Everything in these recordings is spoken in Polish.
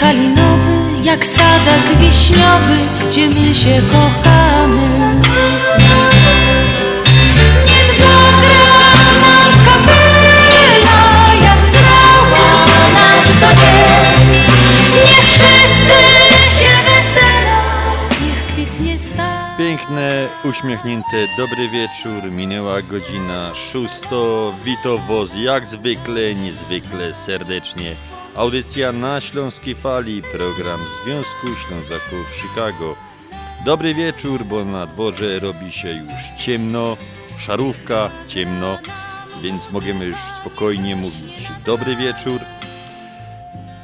kalinowy, jak sadek wiśniowy, gdzie my się kochamy Niech zagra kapela, jak wszyscy się niech kwitnie star Piękne, uśmiechnięte, dobry wieczór. Minęła godzina szósto. Wito Woz jak zwykle, niezwykle serdecznie. Audycja na Śląskiej Fali, program Związku Ślązaków Chicago. Dobry wieczór, bo na dworze robi się już ciemno, szarówka, ciemno, więc możemy już spokojnie mówić dobry wieczór.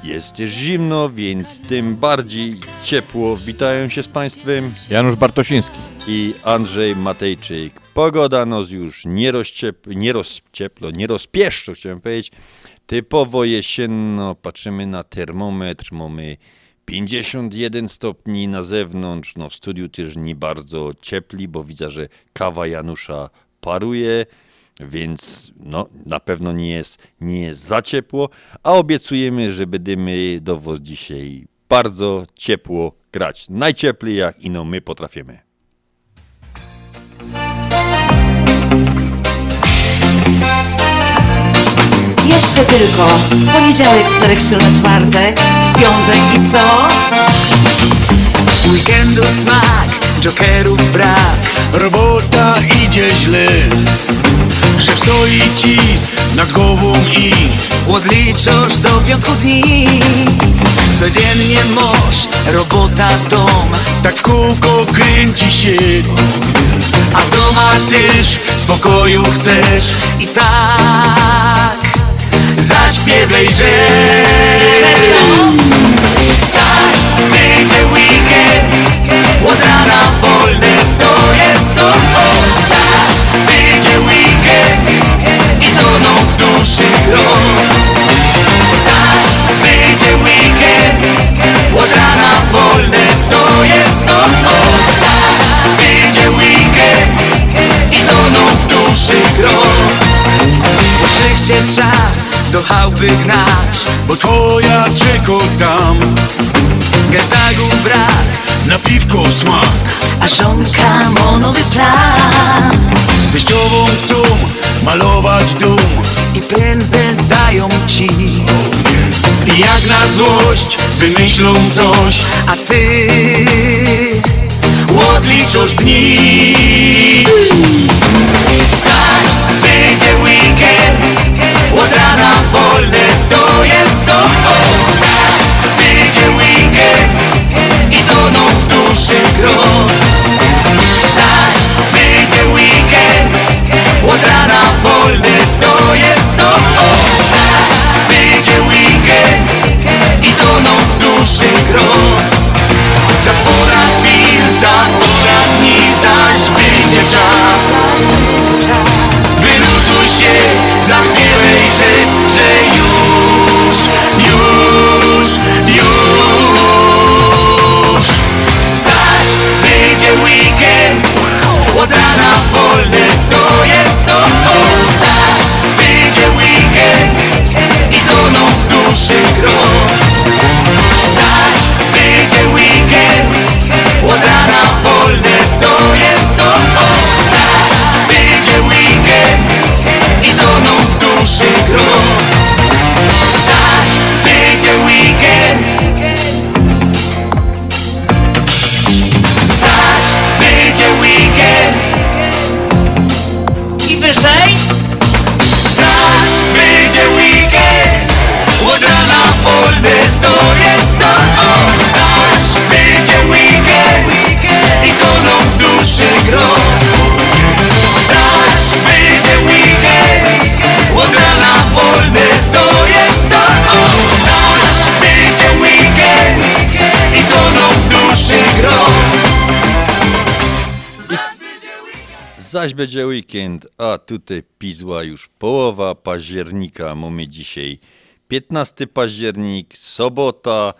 Jest też zimno, więc tym bardziej ciepło. Witają się z Państwem Janusz Bartosiński. i Andrzej Matejczyk. Pogoda nos już nie, rozciep, nie rozcieplo, nie rozpieszczo, chciałem powiedzieć. Typowo jesienno, patrzymy na termometr, mamy 51 stopni na zewnątrz, no w studiu też nie bardzo ciepli, bo widzę, że kawa Janusza paruje, więc no, na pewno nie jest, nie jest za ciepło, a obiecujemy, że będziemy do dzisiaj bardzo ciepło grać. Najcieplej jak ino my potrafimy. Jeszcze tylko poniedziałek, wtorek, środa, czwartek, piątek i co? Weekendu smak, jokerów brak Robota idzie źle. Szef stoi ci nad głową i Odliczasz do piątku dni. Codziennie moż, robota, dom Tak w kółko kręci się. A doma też spokoju chcesz I tak Zaśpiewaj, że Zaś będzie weekend. Od rana wolne to jest to. O będzie weekend. I toną w duszy grom Zaś będzie weekend. Od rana wolne szychcie trzeba do chałupy gnać Bo twoja czeko tam. Getagu brak, na piwko smak. A żonka ma nowy plan. Z teściową chcą malować dom. I pędzel dają ci. I jak na złość wymyślą coś. A ty Odliczasz dni. Zaś będzie weekend Od rana wolne to jest to. Zaś będzie weekend I toną w duszy grom Zaś będzie weekend. Od rana wolne to jest to. Zaś będzie weekend I toną w duszy grom za pora chwil, za pora dni, zaś będzie weekend. Otra na Zaś będzie weekend, a tutaj pizła już połowa października. Mamy dzisiaj 15 październik, sobota,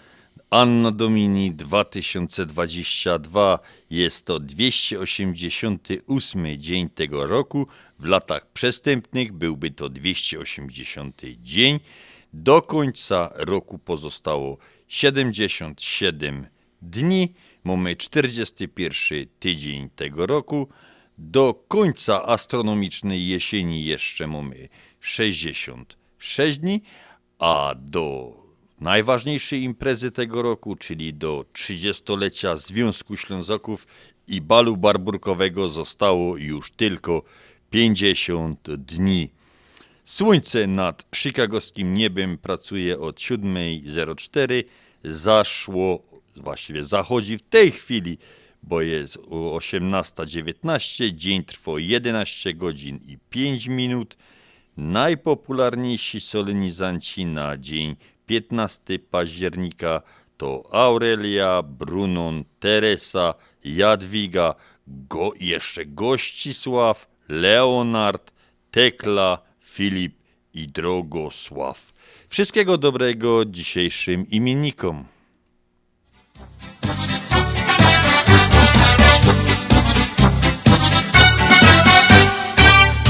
Anno Domini 2022. Jest to 288 dzień tego roku. W latach przestępnych byłby to 280 dzień. Do końca roku pozostało 77 dni. Mamy 41 tydzień tego roku. Do końca astronomicznej jesieni jeszcze mamy 66 dni, a do najważniejszej imprezy tego roku, czyli do 30-lecia Związku Ślązaków i balu barburkowego zostało już tylko 50 dni. Słońce nad chicagowskim niebem pracuje od 7.04. Zaszło, właściwie zachodzi w tej chwili, bo jest o 18.19. Dzień trwa 11 godzin i 5 minut. Najpopularniejsi solenizanci na dzień 15 października to Aurelia, Brunon, Teresa, Jadwiga, go, jeszcze Gościsław, Leonard, Tekla, Filip i Drogosław. Wszystkiego dobrego dzisiejszym imiennikom.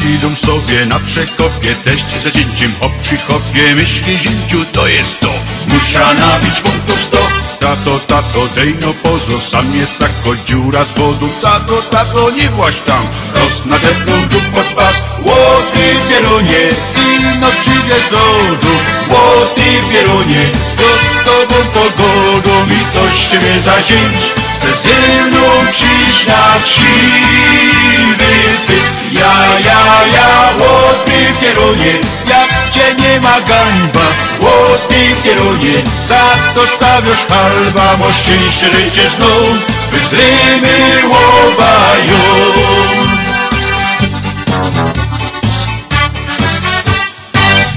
Idą sobie na przekopie, teść ze zięciem hop przy kopie. Myśli zięciu to jest to, musia nabić punktów sto. Tato, tato, dej no pozo, sam jest tako dziura z wodą Tato, tato, nie właś tam, roz nadepną tu pod pas. Łoty pieronie, ino przyjdzie z dodu Łoty pieronie, to z tobą pogodą I coś ciebie zazięć, ze mną przyjść na krzywy pysk Ja, ja, ja, łoty pieronie, jak cię nie ma gańba Łoty pieronie, za to stawiasz halba Bo szczęście życie znów, wyzrymy łobają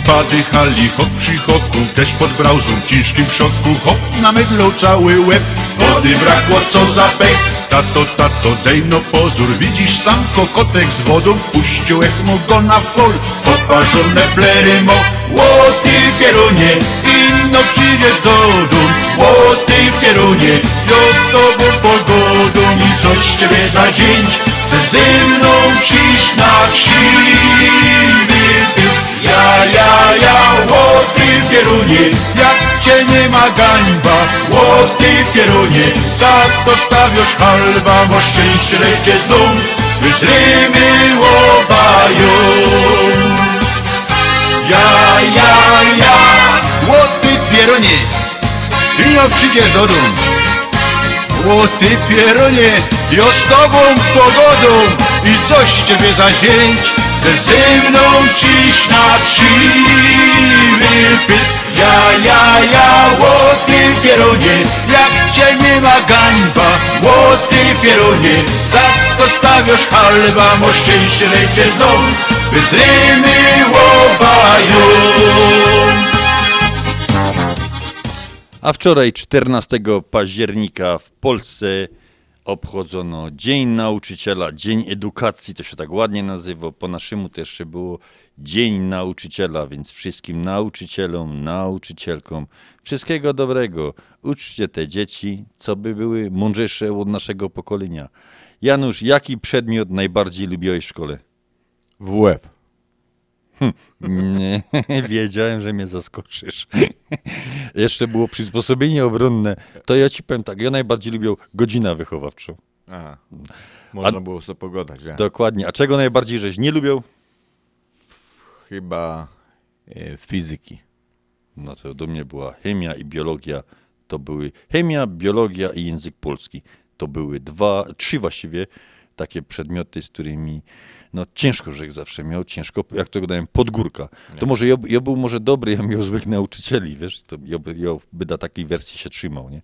Wpady hali, hop przy hoku, też pod brauzą w ciężkim szoku, hop na mydlą cały łeb, wody brakło, co za pech. Tato, tato, dej no pozór, widzisz sam kokotek z wodą, puścił echmo go na fol, poparzone plery mo, łoty pierunie, inno przyjdzie do dum, łoty pierunie, z tobą pogodą i coś ciebie zazięć, chcę ze mną przyjść na krzywy. Ja, ja, ja, łoty pierunie, jak cię nie ma gańba, łoty pierunie, za to stawiasz halba, bo szczęście lecie znów, wyzrymy łobają. Ja, ja, ja, łoty pierunie, ino przyjdziesz do dum. Łoty pierunie, ja z tobą pogodą i coś ciebie zazięć, chcę ze mną przyjść na krzywy pysk. Ja, ja, ja, łoty pierunie, jak cię nie ma gańba, łoty pierunie, za to stawiasz halba, mo szczęście lecie znów, wyzrymy łobają. A wczoraj, 14 października, w Polsce obchodzono Dzień Nauczyciela, Dzień Edukacji, to się tak ładnie nazywa. Po naszemu też jeszcze było Dzień Nauczyciela, więc wszystkim nauczycielom, nauczycielkom wszystkiego dobrego. Uczcie te dzieci, co by były mądrzejsze od naszego pokolenia. Janusz, jaki przedmiot najbardziej lubiłeś w szkole? W łeb. Nie, wiedziałem, że mnie zaskoczysz. Jeszcze było przysposobienie obronne. To ja ci powiem tak, ja najbardziej lubię godzina wychowawczą. Aha. Można było sobie pogadać, nie? Dokładnie. A czego najbardziej żeś nie lubił? Chyba e, fizyki. No to do mnie była chemia i biologia. To były chemia, biologia i język polski. To były dwa, trzy właściwie takie przedmioty, z którymi no ciężko, że ich zawsze miał, ciężko, jak to dałem, podgórka. To może ja, ja był może dobry, ja miał złych nauczycieli, wiesz, to ja, by- ja by na takiej wersji się trzymał, nie?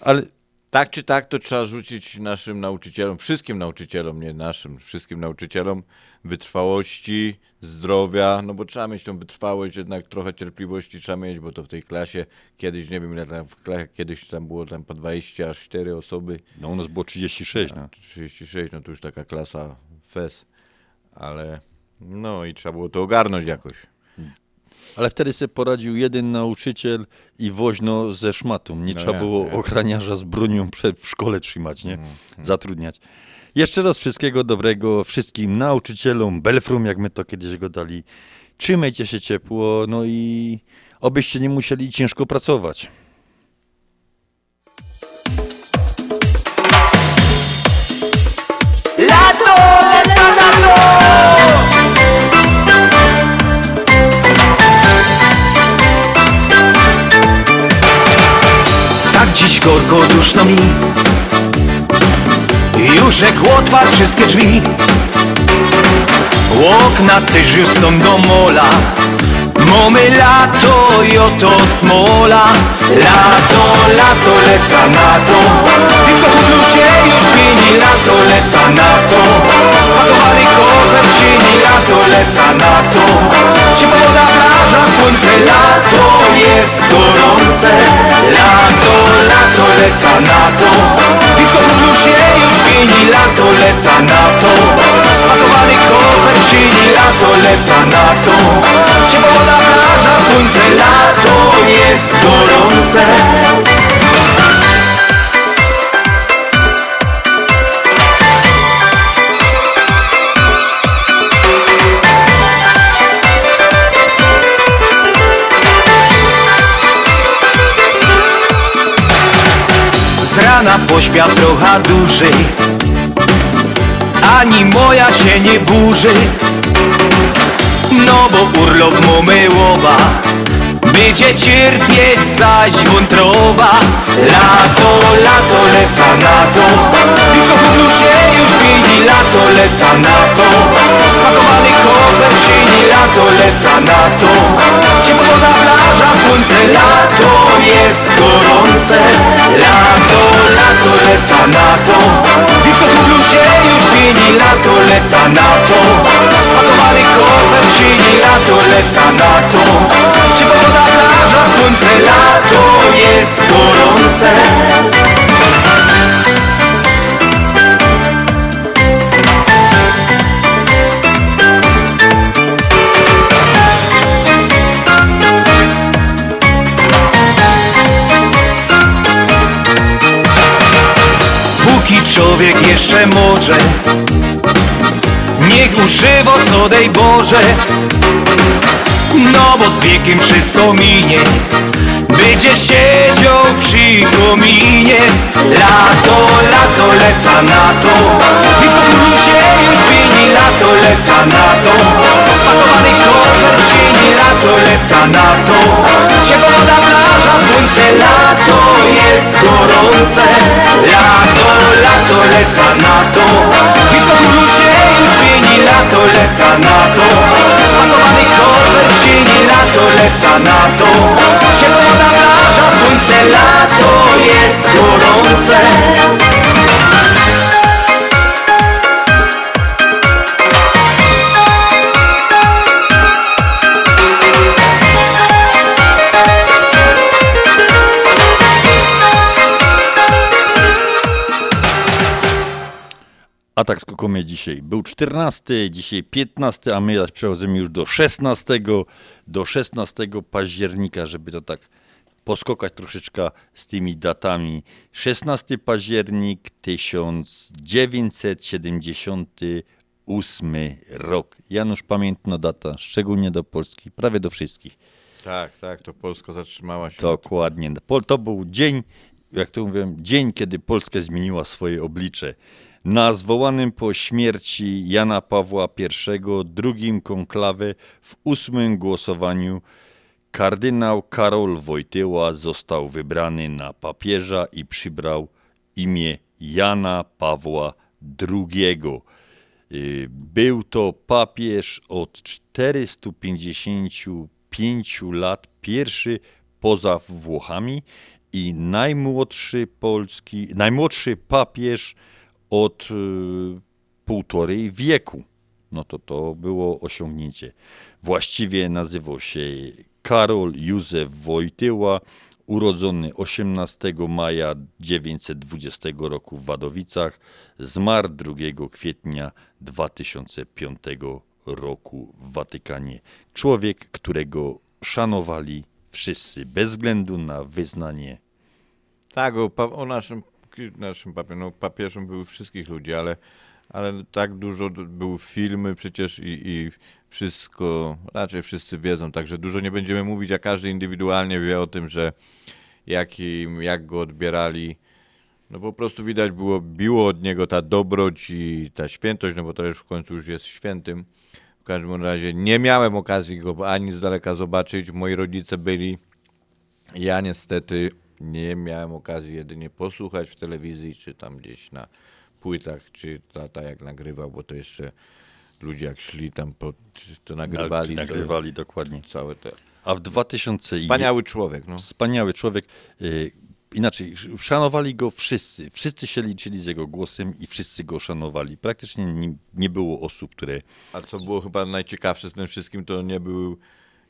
Ale Tak czy tak, to trzeba rzucić naszym nauczycielom, wszystkim nauczycielom, nie naszym, wszystkim nauczycielom wytrwałości, zdrowia, no bo trzeba mieć tą wytrwałość, jednak trochę cierpliwości trzeba mieć, bo to w tej klasie kiedyś, nie wiem ile tam w klasie, kiedyś tam było tam po 20 aż 4 osoby, no, u nas było 36, no. 36, no to już taka klasa fez. Ale no i trzeba było to ogarnąć jakoś. Ale wtedy sobie poradził jeden nauczyciel i woźno ze szmatą. Nie No trzeba ja, było ja. ochraniarza z bronią przed, w szkole trzymać, nie? Zatrudniać. Jeszcze raz wszystkiego dobrego wszystkim nauczycielom, Belfrum, jak my to kiedyś go dali. Trzymajcie się ciepło, no i obyście nie musieli ciężko pracować. Lato, dziś gorko duszno mi. Już jak otwarł wszystkie drzwi Okna też już są do mola. Mamy lato i oto smola. Lato, lato, leca na to. Piwko w bluzie już pieni Lato, leca na to. Spakowany kofer cieni Lato, leca na to Ciepła woda, plaża, słońce Lato jest gorące. Lato, lato, leca na to. Piwko w bluzie już pieni Lato, leca na to. Spakowany kofer cieni Lato, leca na to. Ciepła woda, plaża, słońce Lato jest gorące Z rana pośpiał trochę dłużej Ani moja się nie burzy. No bo urlop mamy łoba Będzie cierpieć zaś wątroba. Lato, lato, leca na to. Piwko w bluzie już pieni Lato, leca na to. Spakowany kofer sieni Lato, leca na to. Ciepła woda, plaża, słońce Lato jest gorące. Lato, lato, leca na to. Piwko w bluzie już pieni Lato, leca na to. Spakowany kofer sieni Lato, leca na to słońce Lato jest gorące. Człowiek jeszcze może Niech używa co dej Boże No bo z wiekiem wszystko minie. Będzie siedział przy kominie. Lato, lato, leca na to. I w się już pieni Lato, leca na to. Spakowany kofer sieni Lato, leca na to. Ciepła plaża, słońce Lato jest gorące. Lato, lato, leca na to. I w się już pieni Lato, leca na to Spakowany kofer sieni Lato, leca na to. Ciepła woda, plaża, słońce Lato jest gorące Atak skokomie dzisiaj był 14, dzisiaj 15, a my zaś przechodzimy już do 16, do 16 października, żeby to tak poskokać troszeczkę z tymi datami. 16 październik 1978 rok. Janusz pamiętna data, szczególnie do Polski, prawie do wszystkich. Tak, tak, to Polska zatrzymała się. Dokładnie. To był dzień, jak to mówię, dzień, kiedy Polska zmieniła swoje oblicze. Na zwołanym po śmierci Jana Pawła I drugim konklawe w ósmym głosowaniu kardynał Karol Wojtyła został wybrany na papieża i przybrał imię Jana Pawła II. Y, Był to papież od 455 lat, pierwszy poza Włochami i najmłodszy polski, najmłodszy papież od y, półtorej wieku. No to to było osiągnięcie. Właściwie nazywał się Karol Józef Wojtyła. urodzony 18 maja 920 roku w Wadowicach, zmarł 2 kwietnia 2005 roku w Watykanie. Człowiek, którego szanowali wszyscy, bez względu na wyznanie. Tak, o, o naszym, naszym papieżem, no papieżem były wszystkich ludzi, ale, ale tak dużo były filmy przecież i, i wszystko, raczej wszyscy wiedzą, także dużo nie będziemy mówić, a każdy indywidualnie wie o tym, że jaki, jak go odbierali. No po prostu widać było, biło od niego ta dobroć i ta świętość, no bo to już w końcu już jest świętym. W każdym razie nie miałem okazji go ani z daleka zobaczyć. Moi rodzice byli. Ja niestety nie miałem okazji jedynie posłuchać w telewizji, czy tam gdzieś na płytach, czy tata jak nagrywał, bo to jeszcze ludzie jak szli tam, pod, to nagrywali. nagrywali dokładnie. To, całe te... A w 2000 Wspaniały człowiek, no. Wspaniały człowiek. Y, Inaczej, sz- szanowali go wszyscy. Wszyscy się liczyli z jego głosem i wszyscy go szanowali. Praktycznie nie, nie było osób, które. A co było chyba najciekawsze z tym wszystkim, to nie był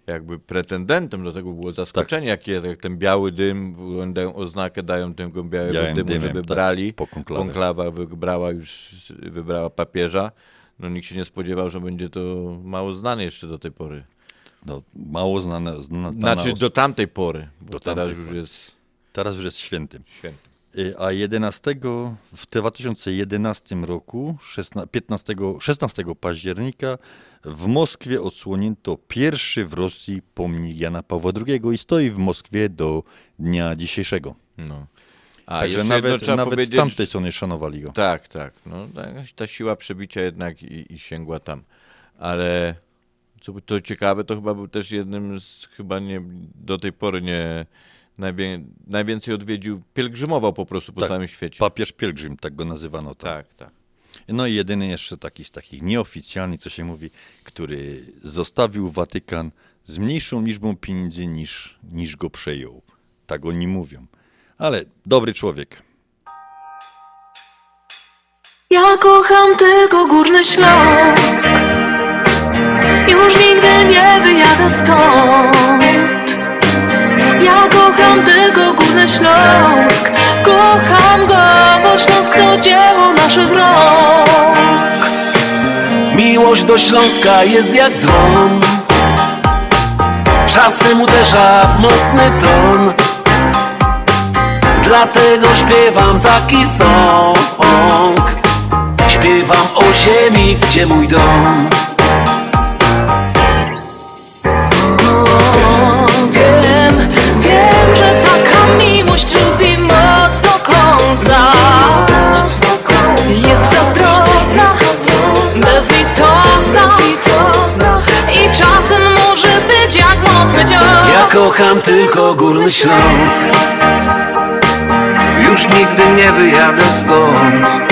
jakby pretendentem do tego było zaskoczenie, Tak. jakie jak ten biały dym, dają oznakę, dają tego białego Białym dymu, dymem, żeby tak, brali. po konklawie. Konklawa wybrała już, wybrała papieża. No nikt się nie spodziewał, że będzie to mało znane jeszcze do tej pory. No, mało znane. Zna, Znaczy do tamtej pory, bo Do teraz tamtej już pory. jest Teraz już jest świętym. święty. Y, A 11 w 2011 roku, 16, 15, 16 października w Moskwie odsłonięto pierwszy w Rosji pomnik Jana Pawła II i stoi w Moskwie do dnia dzisiejszego. No. A Także nawet, nawet z tamtej strony szanowali go. Tak, tak. No, ta siła przebicia jednak i, i sięgła tam. Ale co to ciekawe, to chyba był też jednym z, chyba nie, do tej pory nie, najwię, najwięcej odwiedził, pielgrzymował po prostu po Tak, całym świecie. Papież pielgrzym, tak go nazywano. Tam. Tak, tak. No i jedyny jeszcze taki z takich nieoficjalnych, co się mówi, który zostawił Watykan z mniejszą liczbą pieniędzy niż, niż go przejął. Tak oni mówią. Ale dobry człowiek. Ja kocham tylko Górny Śląsk Już nigdy nie wyjadę stąd kocham tylko Górny Śląsk. Kocham go, bo Śląsk to dzieło naszych rąk. Miłość do Śląska jest jak dzwon. Czasem uderza w mocny ton. Dlatego śpiewam taki song. Śpiewam o ziemi, gdzie mój dom miłość lubi mocno kąsać. Jest zazdrosna, bezlitosna I czasem może być jak mocny cios Ja kocham tylko Górny Śląsk. Już nigdy nie wyjadę stąd.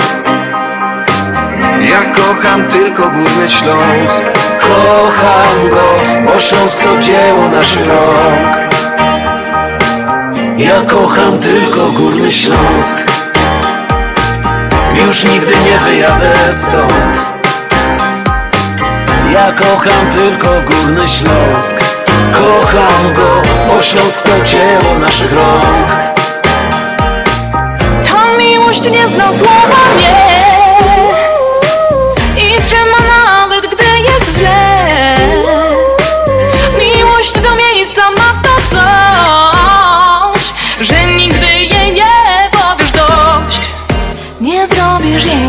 Ja kocham tylko Górny Śląsk. Kocham go, bo Śląsk to dzieło naszych rąk Ja kocham tylko Górny Śląsk. Już nigdy nie wyjadę stąd. Ja kocham tylko Górny Śląsk. Kocham go, bo Śląsk to dzieło naszych rąk. Ta miłość nie zna słowa nie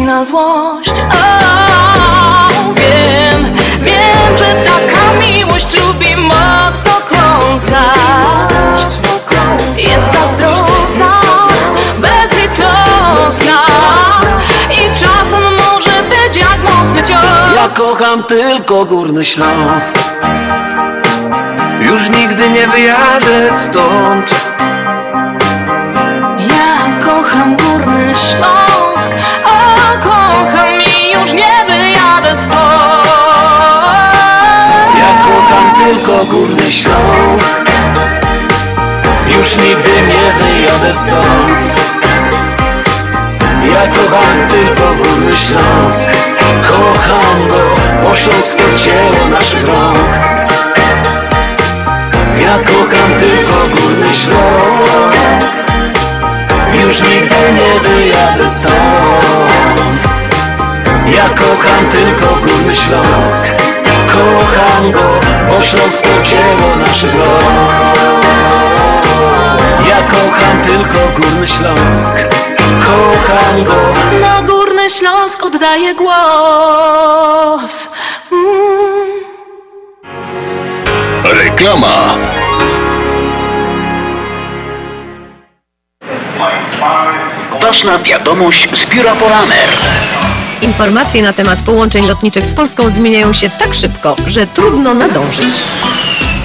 na złość. O, Wiem, wiem, że taka miłość lubi mocno kąsać Jest zazdrosna, bezlitosna. I czasem może być jak mocny cios. Ja kocham tylko Górny Śląsk. Już nigdy nie wyjadę stąd. Ja kocham Górny Śląsk kocham i już nie wyjadę stąd. Ja kocham tylko Górny Śląsk. Już nigdy nie wyjadę stąd. Ja kocham tylko Górny Śląsk. Kocham go, bo Śląsk to dzieło naszych rąk Ja kocham tylko Górny Śląsk Już nigdy nie wyjadę stąd. Ja kocham tylko Górny Śląsk. Kocham go, bo Śląsk to dzieło naszych rąk. Ja kocham tylko Górny Śląsk. Kocham go. Na Górny Śląsk oddaję głos. Mm. Reklama. Ważna wiadomość z biura Polamer. Informacje na temat połączeń lotniczych z Polską zmieniają się tak szybko, że trudno nadążyć.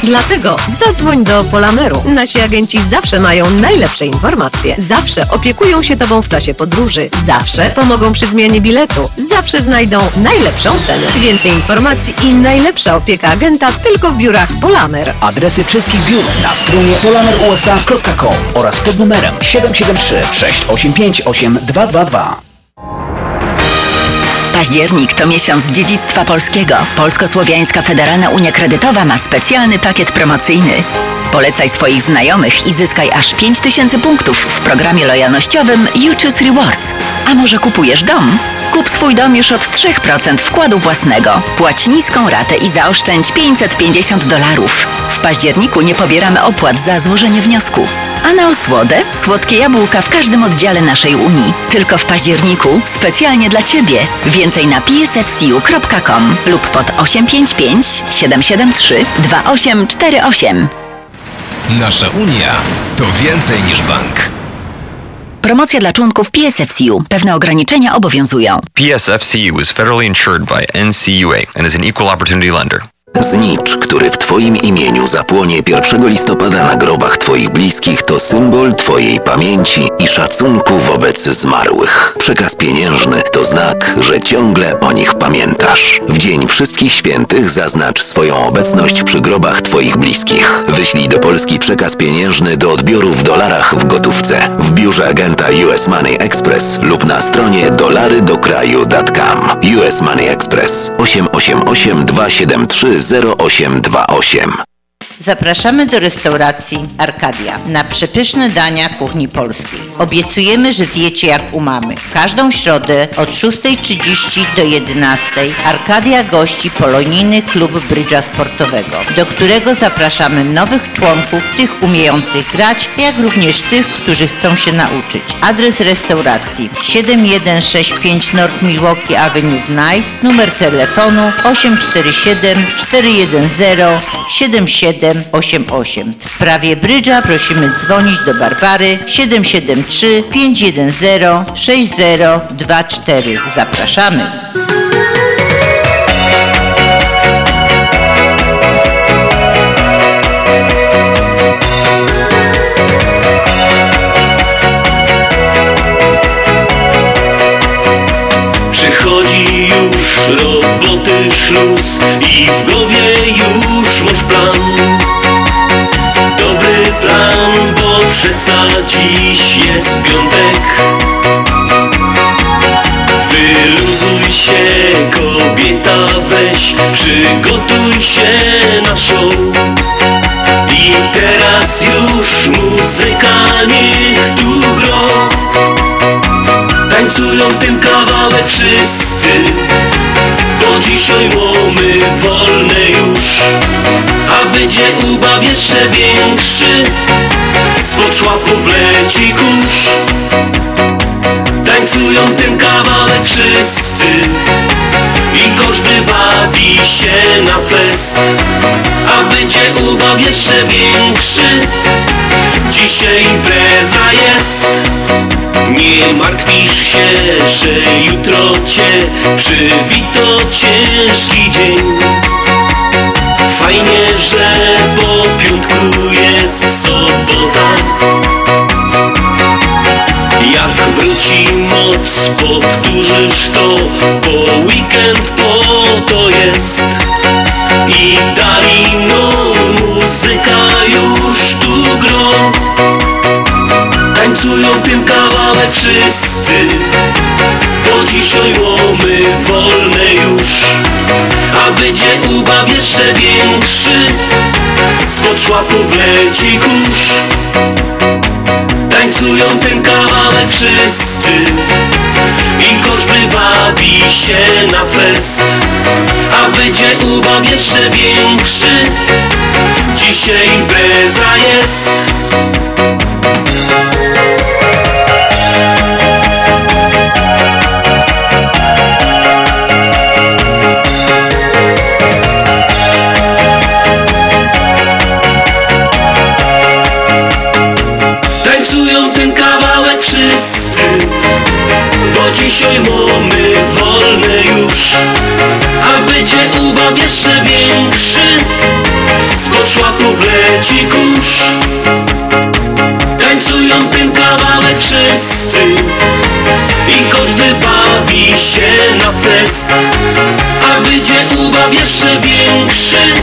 Dlatego zadzwoń do Polameru. Nasi agenci zawsze mają najlepsze informacje. Zawsze opiekują się Tobą w czasie podróży. Zawsze pomogą przy zmianie biletu. Zawsze znajdą najlepszą cenę. Więcej informacji i najlepsza opieka agenta tylko w biurach Polamer. Adresy wszystkich biur na stronie polamerusa.com oraz pod numerem 773 685 8222. Październik to miesiąc dziedzictwa polskiego. Polsko-Słowiańska Federalna Unia Kredytowa ma specjalny pakiet promocyjny. Polecaj swoich znajomych i zyskaj aż 5000 punktów w programie lojalnościowym You Choose Rewards. A może kupujesz dom? Kup swój dom już od 3% wkładu własnego. Płać niską ratę i zaoszczędź 550 dolarów. W październiku nie pobieramy opłat za złożenie wniosku. A na osłodę słodkie jabłka w każdym oddziale naszej Unii. Tylko w październiku specjalnie dla Ciebie. Więcej na psfcu.com lub pod 855 773 2848. Nasza Unia to więcej niż bank. Promocja dla członków PSFCU. Pewne ograniczenia obowiązują. PSFCU is federally insured by NCUA and is an equal opportunity lender. Znicz, który w Twoim imieniu zapłonie 1 listopada na grobach Twoich bliskich, to symbol Twojej pamięci i szacunku wobec zmarłych. Przekaz pieniężny to znak, że ciągle o nich pamiętasz. W Dzień Wszystkich Świętych zaznacz swoją obecność przy grobach Twoich bliskich. Wyślij do Polski przekaz pieniężny do odbioru w dolarach w gotówce, w biurze agenta US Money Express lub na stronie dolarydokraju.com. US Money Express 888 273 0828. Zapraszamy do restauracji Arkadia na przepyszne dania kuchni polskiej. Obiecujemy, że zjecie jak u mamy. Każdą środę od 6.30 do 11.00 Arkadia gości polonijny klub brydża sportowego, do którego zapraszamy nowych członków, tych umiejących grać, jak również tych, którzy chcą się nauczyć. Adres restauracji 7165 North Milwaukee Avenue w Nice, numer telefonu 847 410 7788. W sprawie brydża prosimy dzwonić do Barbary 773 510 6024. Zapraszamy. Przychodzi już roboty szluz i w głowie już masz plan przeca dziś jest piątek. Wyluzuj się kobieta weź, przygotuj się na show. I teraz już muzyka niech tu gro. Tańcują ten kawałek wszyscy dzisiaj łomy wolne już. A będzie ubaw jeszcze większy Spod szłapów leci kurz Tańcują ten kawałek wszyscy. I każdy bawi się na fest. A będzie ubaw jeszcze większy. Dzisiaj impreza jest. Nie martwisz się, że jutro cię przywito ciężki dzień. Fajnie, że po piątku jest sobota Jak wróci moc, powtórzysz to Bo weekend po to jest. I dali no muzyka już tu gro. Tańcują tym kawałek wszyscy Bo dzisiaj łomy wolne już. A będzie ubaw jeszcze większy Spod szłapów leci kurz Tańcują ten kawałek wszyscy. I każdy bawi się na fest. A będzie ubaw jeszcze większy. Dzisiaj impreza jest leci kurz Tańcują ten kawałek wszyscy I każdy bawi się na fest A będzie ubaw jeszcze większy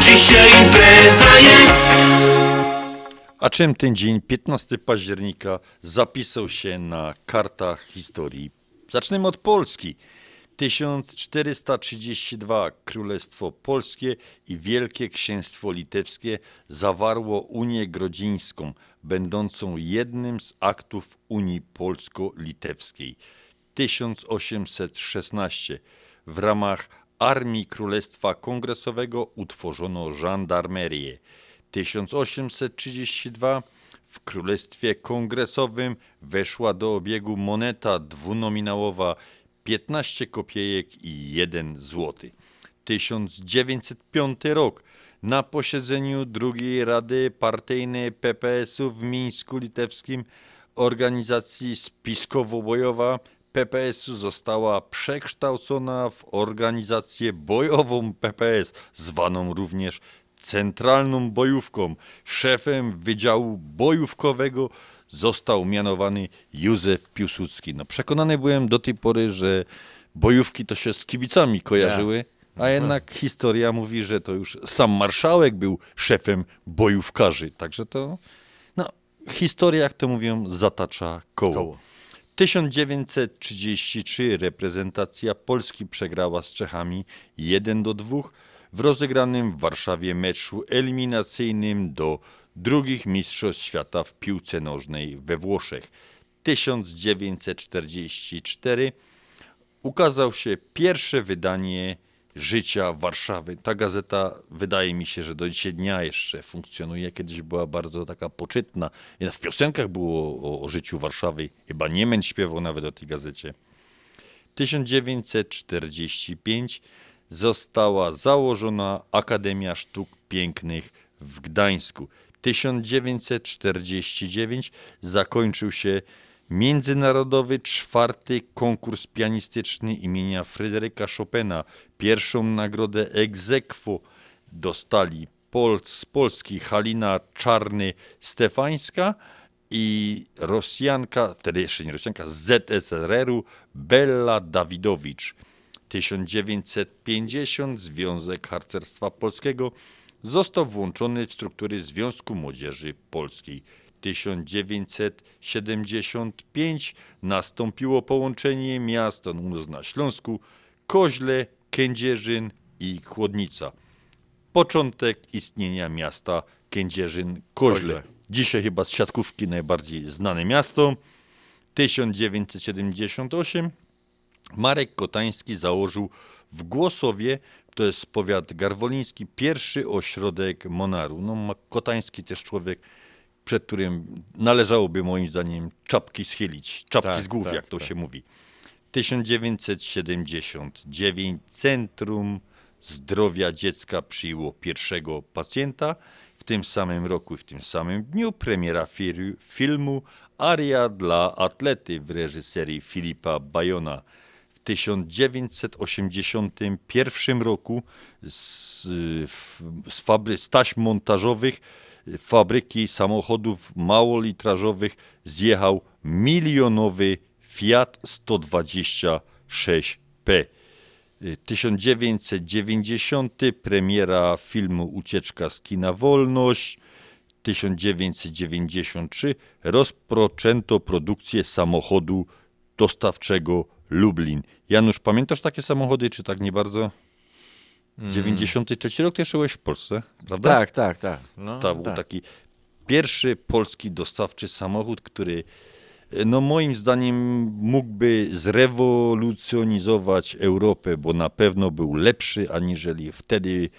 Dzisiaj impreza jest A czym ten dzień, 15 października, zapisał się na kartach historii? Zaczniemy od Polski. 1432 Królestwo Polskie i Wielkie Księstwo Litewskie zawarło Unię Grodzińską, będącą jednym z aktów Unii Polsko-Litewskiej. 1816 w ramach Armii Królestwa Kongresowego utworzono żandarmerię. 1832 w Królestwie Kongresowym weszła do obiegu moneta dwunominałowa 15 kopiejek i 1 złoty. 1905 rok na posiedzeniu drugiej Rady Partyjnej PPS-u w Mińsku Litewskim organizacji spiskowo-bojowa PPS-u została przekształcona w organizację bojową PPS, zwaną również Centralną Bojówką. Szefem Wydziału Bojówkowego został mianowany Józef Piłsudski. No, przekonany byłem do tej pory, że bojówki to się z kibicami kojarzyły, a jednak historia mówi, że to już sam marszałek był szefem bojówkarzy. Także to, no, historia, jak to mówią, zatacza koło. Koło. 1933 reprezentacja Polski przegrała z Czechami 1 do 2 w rozegranym w Warszawie meczu eliminacyjnym do drugich Mistrzostw Świata w piłce nożnej we Włoszech. 1944 ukazał się pierwsze wydanie Życia Warszawy. Ta gazeta wydaje mi się, że do dzisiaj dnia jeszcze funkcjonuje. Kiedyś była bardzo taka poczytna. W piosenkach było o, o życiu Warszawy. Chyba Niemen śpiewał nawet o tej gazecie. 1945 została założona Akademia Sztuk Pięknych w Gdańsku. 1949 zakończył się Międzynarodowy czwarty konkurs pianistyczny imienia Fryderyka Chopina. Pierwszą nagrodę ex aequo dostali Pol z Polski Halina Czarny-Stefańska i Rosjanka, wtedy jeszcze nie Rosjanka, z ZSRR-u Bella Dawidowicz. 1950 Związek Harcerstwa Polskiego został włączony w struktury Związku Młodzieży Polskiej. 1975 nastąpiło połączenie miast na Śląsku Koźle, Kędzierzyn i Chłodnica. Początek istnienia miasta Kędzierzyn-Koźle. Koźle. Dzisiaj chyba z siatkówki najbardziej znane miasto. 1978 Marek Kotański założył w Głosowie, to jest powiat garwoliński, pierwszy ośrodek Monaru. No, Kotański też człowiek, przed którym należałoby moim zdaniem czapki schylić, czapki Tak, z głów, tak, jak to tak. się mówi. 1979 Centrum Zdrowia Dziecka przyjęło pierwszego pacjenta. W tym samym roku, i w tym samym dniu premiera filmu Aria dla atlety w reżyserii Filipa Bajona. W 1981 roku z, z, fabry, z taśm montażowych fabryki samochodów małolitrażowych zjechał milionowy Fiat 126P. 1990 premiera filmu Ucieczka z kina Wolność. 1993 rozpoczęto produkcję samochodu dostawczego Lublin. Janusz, pamiętasz takie samochody, czy tak nie bardzo? 93 rok to jeszcze byłeś w Polsce, prawda? Tak, tak, tak. No, to był tak. taki pierwszy polski dostawczy samochód, który no moim zdaniem mógłby zrewolucjonizować Europę, bo na pewno był lepszy aniżeli wtedy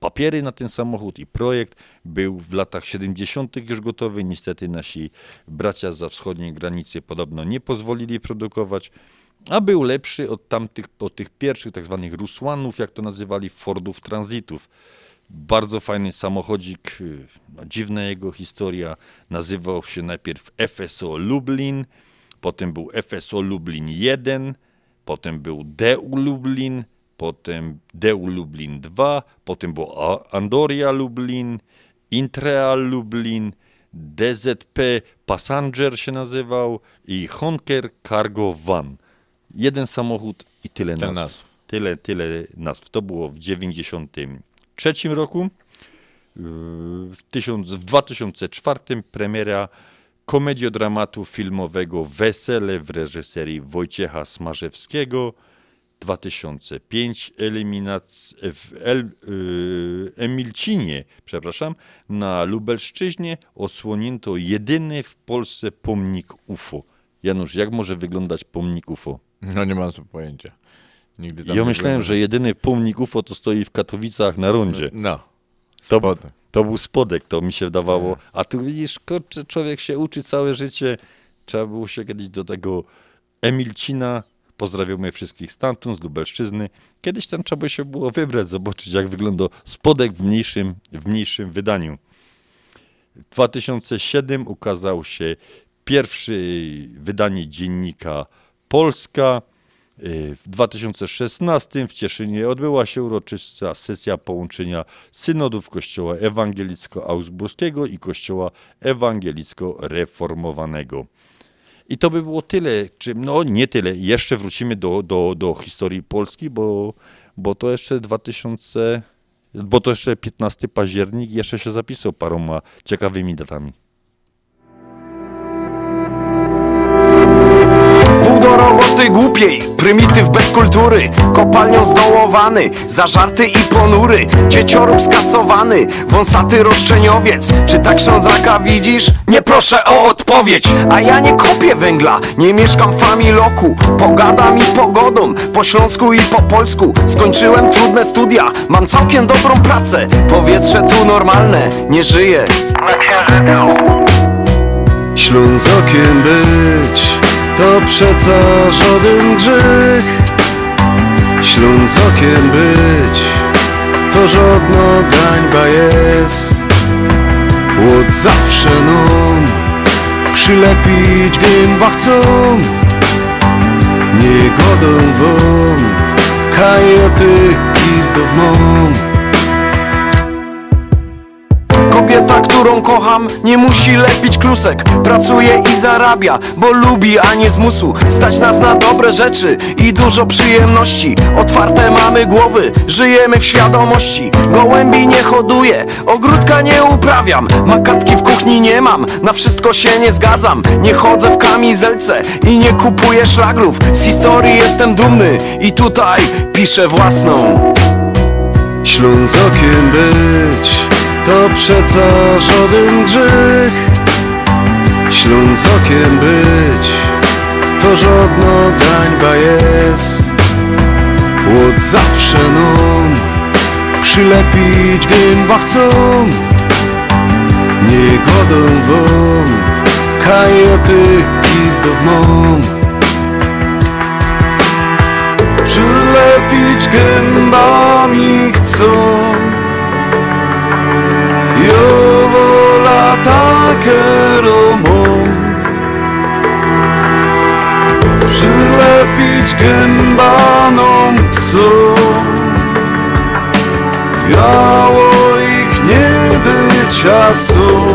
papiery na ten samochód i projekt był w latach 70. już gotowy. Niestety nasi bracia za wschodniej granicy podobno nie pozwolili produkować, a był lepszy od tamtych, od tych pierwszych tak zwanych Rusłanów, jak to nazywali, Fordów Transitów. Bardzo fajny samochodzik, no, dziwna jego historia. Nazywał się najpierw FSO Lublin, potem był FSO Lublin 1, potem był DU Lublin, potem DU Lublin 2, potem był A- Andoria Lublin, Intreal Lublin, DZP Passenger się nazywał i Honker Cargo Van. Jeden samochód i tyle Tyle nazw. nazw. Tyle, tyle nazw. To było w 93 roku. W, w 2004 premiera komediodramatu filmowego Wesele w reżyserii Wojciecha Smarzewskiego. 2005 eliminac w El, y, Emilcinie, przepraszam, na Lubelszczyźnie odsłonięto jedyny w Polsce pomnik UFO. Janusz, jak może wyglądać pomnik UFO? No nie mam pojęcia. Nigdy Ja myślałem, że jedyny pomnik UFO to stoi w Katowicach na rondzie. No. To, to był spodek, to mi się wydawało. A tu widzisz, kurczę, człowiek się uczy całe życie. Trzeba było się kiedyś do tego Emilcina. Pozdrawiamy wszystkich stamtąd, z Lubelszczyzny. Kiedyś tam trzeba się było wybrać, zobaczyć jak wygląda spodek w mniejszym, w mniejszym wydaniu. W 2007 ukazał się pierwszy wydanie dziennika Polska. W 2016 w Cieszynie odbyła się uroczysta sesja połączenia synodów Kościoła Ewangelicko-Augsburskiego i Kościoła Ewangelicko-Reformowanego. I to by było tyle, czy no nie tyle, jeszcze wrócimy do, do, do historii Polski, bo, bo to jeszcze 2000, bo to jeszcze 15 październik jeszcze się zapisał paroma ciekawymi datami. Roboty głupiej, prymityw bez kultury Kopalnią zdołowany, zażarty i ponury Dzieciorób skacowany, wąsaty roszczeniowiec. Czy tak Ślązaka widzisz? Nie proszę o odpowiedź A ja nie kopię węgla, nie mieszkam w familoku Pogadam i pogodą, po śląsku i po polsku. Skończyłem trudne studia, mam całkiem dobrą pracę. Powietrze tu normalne, nie żyję na księżycu. Ślązokiem być to przeca żaden grzech. Ślązokiem być to żadna gańba jest. Od zawsze nam przylepić gęba chcą. Nie godą mam Kobieta, którą kocham, nie musi lepić klusek. Pracuje i zarabia, bo lubi, a nie z musu Stać nas na dobre rzeczy i dużo przyjemności. Otwarte mamy głowy, żyjemy w świadomości. Gołębi nie hoduję, ogródka nie uprawiam. Makatki w kuchni nie mam, na wszystko się nie zgadzam. Nie chodzę w kamizelce i nie kupuję szlagrów. Z historii jestem dumny i tutaj piszę własną. Ślązokiem być to przeca żaden grzech. Ślązokiem być to żadna gańba jest. Od zawsze nam przylepić gęba chcą. Nie godą wam kajetych gizdów mam. Przylepić gębami chcą Wola takie romą Przylepić gębanom chcą. Biało ich nie być, a są.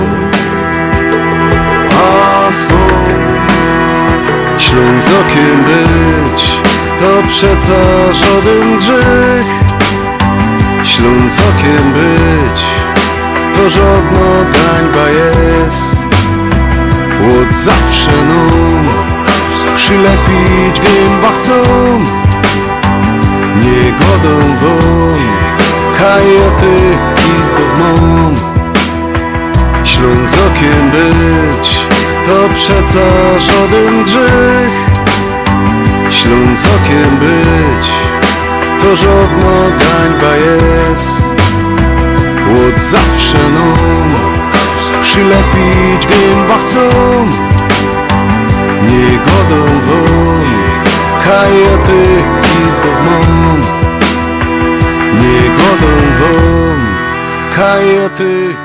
A są Ślązokiem być to przeca żaden grzech. Ślązokiem być to żadna gańba jest. Od zawsze nam przylepić gęba chcą. Nie godą wam kajety gizdów mam. To przeco żaden grzech. Śląc okiem być, to żadna gańba jest Łód zawsze no, przylepić gęba chcą Nie godą won, kaje tych gizdów mam Nie godą won, kaje tych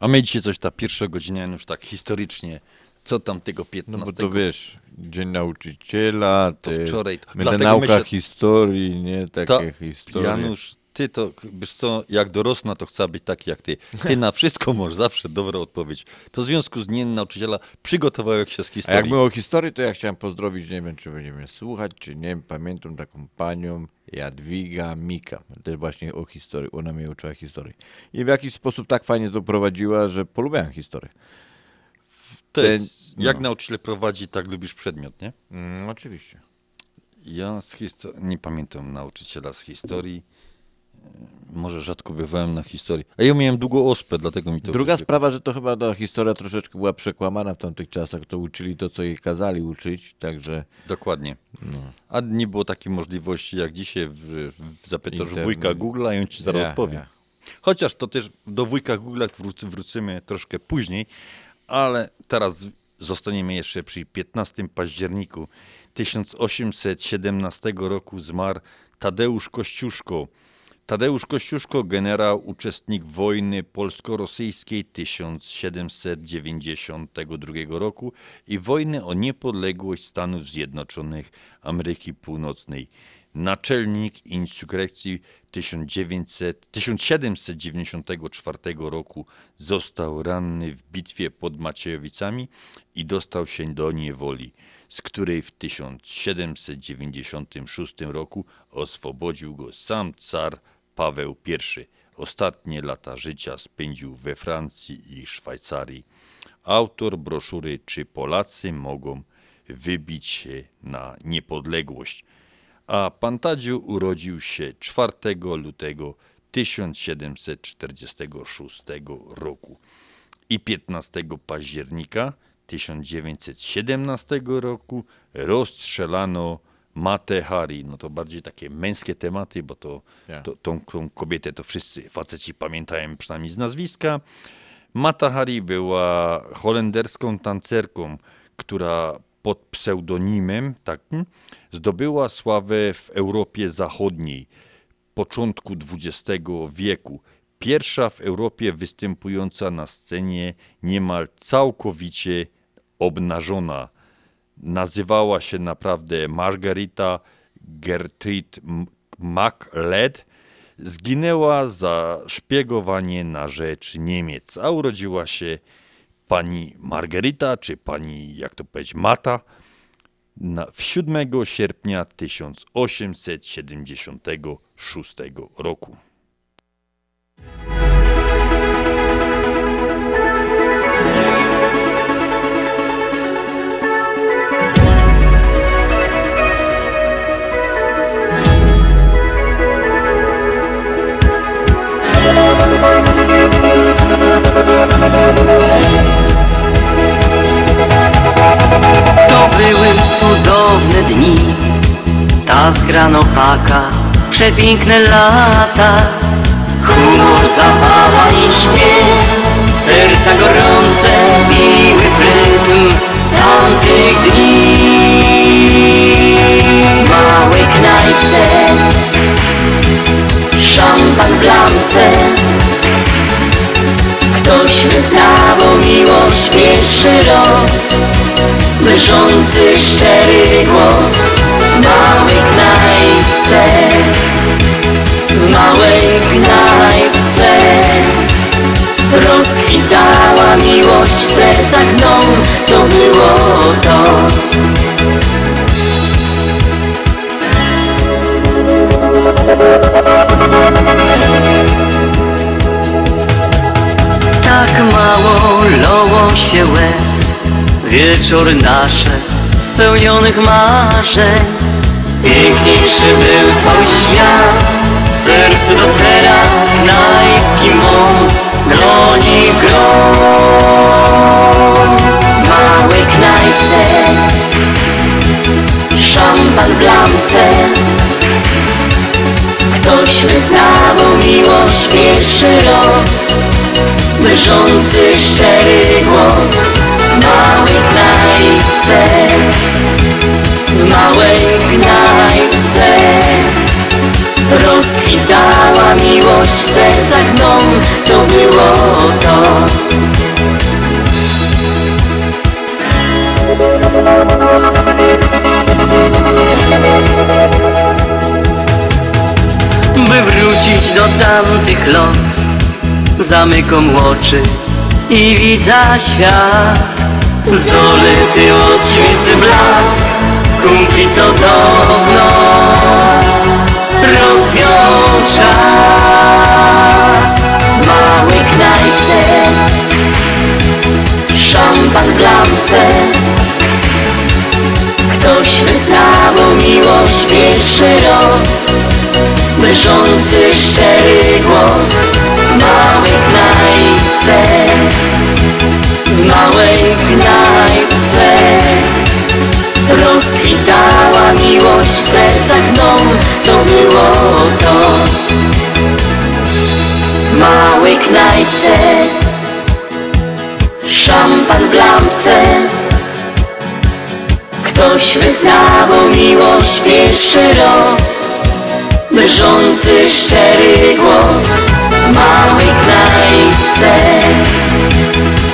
A my dzisiaj coś ta pierwsza godzina już tak historycznie. Co tam tego 15? No bo to wiesz, Dzień Nauczyciela, To ty, wczoraj to- my na dlatego naukach myślę- historii, nie? Takie To, historie. Janusz, ty to, wiesz co, jak dorosna, to chcę być taki jak ty. Ty na wszystko masz zawsze dobrą odpowiedź. To w związku z dniem nauczyciela przygotowałem się z A historii. jak my o historii, to ja chciałem pozdrowić, nie wiem, czy będziemy słuchać, czy nie, pamiętam taką panią Jadwiga Mika. Też właśnie o historii, ona mnie uczyła historii. I w jakiś sposób tak fajnie to prowadziła, że polubiłem historię. To jest, jak no. nauczyciel prowadzi, tak lubisz przedmiot, nie? Mm, oczywiście. Ja z histo- nie pamiętam nauczyciela z historii. Może rzadko bywałem na historii. A ja miałem długo ospę, dlatego mi to... Druga sprawa, że to chyba ta historia troszeczkę była przekłamana w tamtych czasach, to uczyli to, co ich kazali uczyć, także... Dokładnie. No. A nie było takiej możliwości jak dzisiaj, w, w zapytasz Internet. wujka Google'a i on ci zaraz Ja, odpowie. ja. Chociaż to też do wujka Google'a wróc, wrócimy troszkę później, ale teraz zostaniemy jeszcze przy 15 październiku 1817 roku zmarł Tadeusz Kościuszko. Tadeusz Kościuszko, generał, uczestnik wojny polsko-rosyjskiej 1792 roku i wojny o niepodległość Stanów Zjednoczonych Ameryki Północnej. Naczelnik insurrekcji 1900, 1794 roku został ranny w bitwie pod Maciejowicami i dostał się do niewoli, z której w 1796 roku oswobodził go sam car Paweł I. Ostatnie lata życia spędził we Francji i Szwajcarii. Autor broszury Czy Polacy mogą wybić się na niepodległość? A pan Tadziu urodził się 4 lutego 1746 roku i 15 października 1917 roku rozstrzelano Matę Hari. No to bardziej takie męskie tematy, bo to, Tak. to tą, tą kobietę to wszyscy faceci pamiętają przynajmniej z nazwiska. Mata Hari była holenderską tancerką, która pod pseudonimem takim zdobyła sławę w Europie Zachodniej początku XX wieku. Pierwsza w Europie występująca na scenie niemal całkowicie obnażona. Nazywała się naprawdę Margarita Gertrude MacLeod. Zginęła za szpiegowanie na rzecz Niemiec, a urodziła się pani Margarita, czy pani, jak to powiedzieć, Mata, na, w 7 sierpnia 1876 roku. To były cudowne dni, ta zgranopaka, przepiękne lata. Humor, zabawa i śmiech, serca gorące biły w rytm tamtych dni. Małej knajpce, szampan w lamce, ktoś wyznawał miłość pierwszy raz. Drżący, szczery głos małej knajpce. Małej knajpce. Rozkwitała miłość w sercach mną. To było to tak mało loło się łez. Wieczór nasze spełnionych marzeń. Piękniejszy był cały świat. W sercu do teraz Nike mą Droni grą W małej knajpce Szampan w Ktoś wyznawał miłość pierwszy raz. Drżący szczery głos w małej knajpce. Małej knajpce. Rozkwitała miłość w sercach mną To było to. By wrócić do tamtych lot Zamykam oczy i widzę świat. Zolety od świecy blask Kumpli co dawno rozwiął czas W małej knajpce Szampan w lamce Ktoś wyznawał miłość pierwszy raz Drżący szczery głos W małej knajpce W małej knajpce Rozkwitała miłość w sercach mną. To było to. W małej knajpce Szampan w lampce. Ktoś wyznawał miłość pierwszy raz Drżący szczery głos W małej knajpce.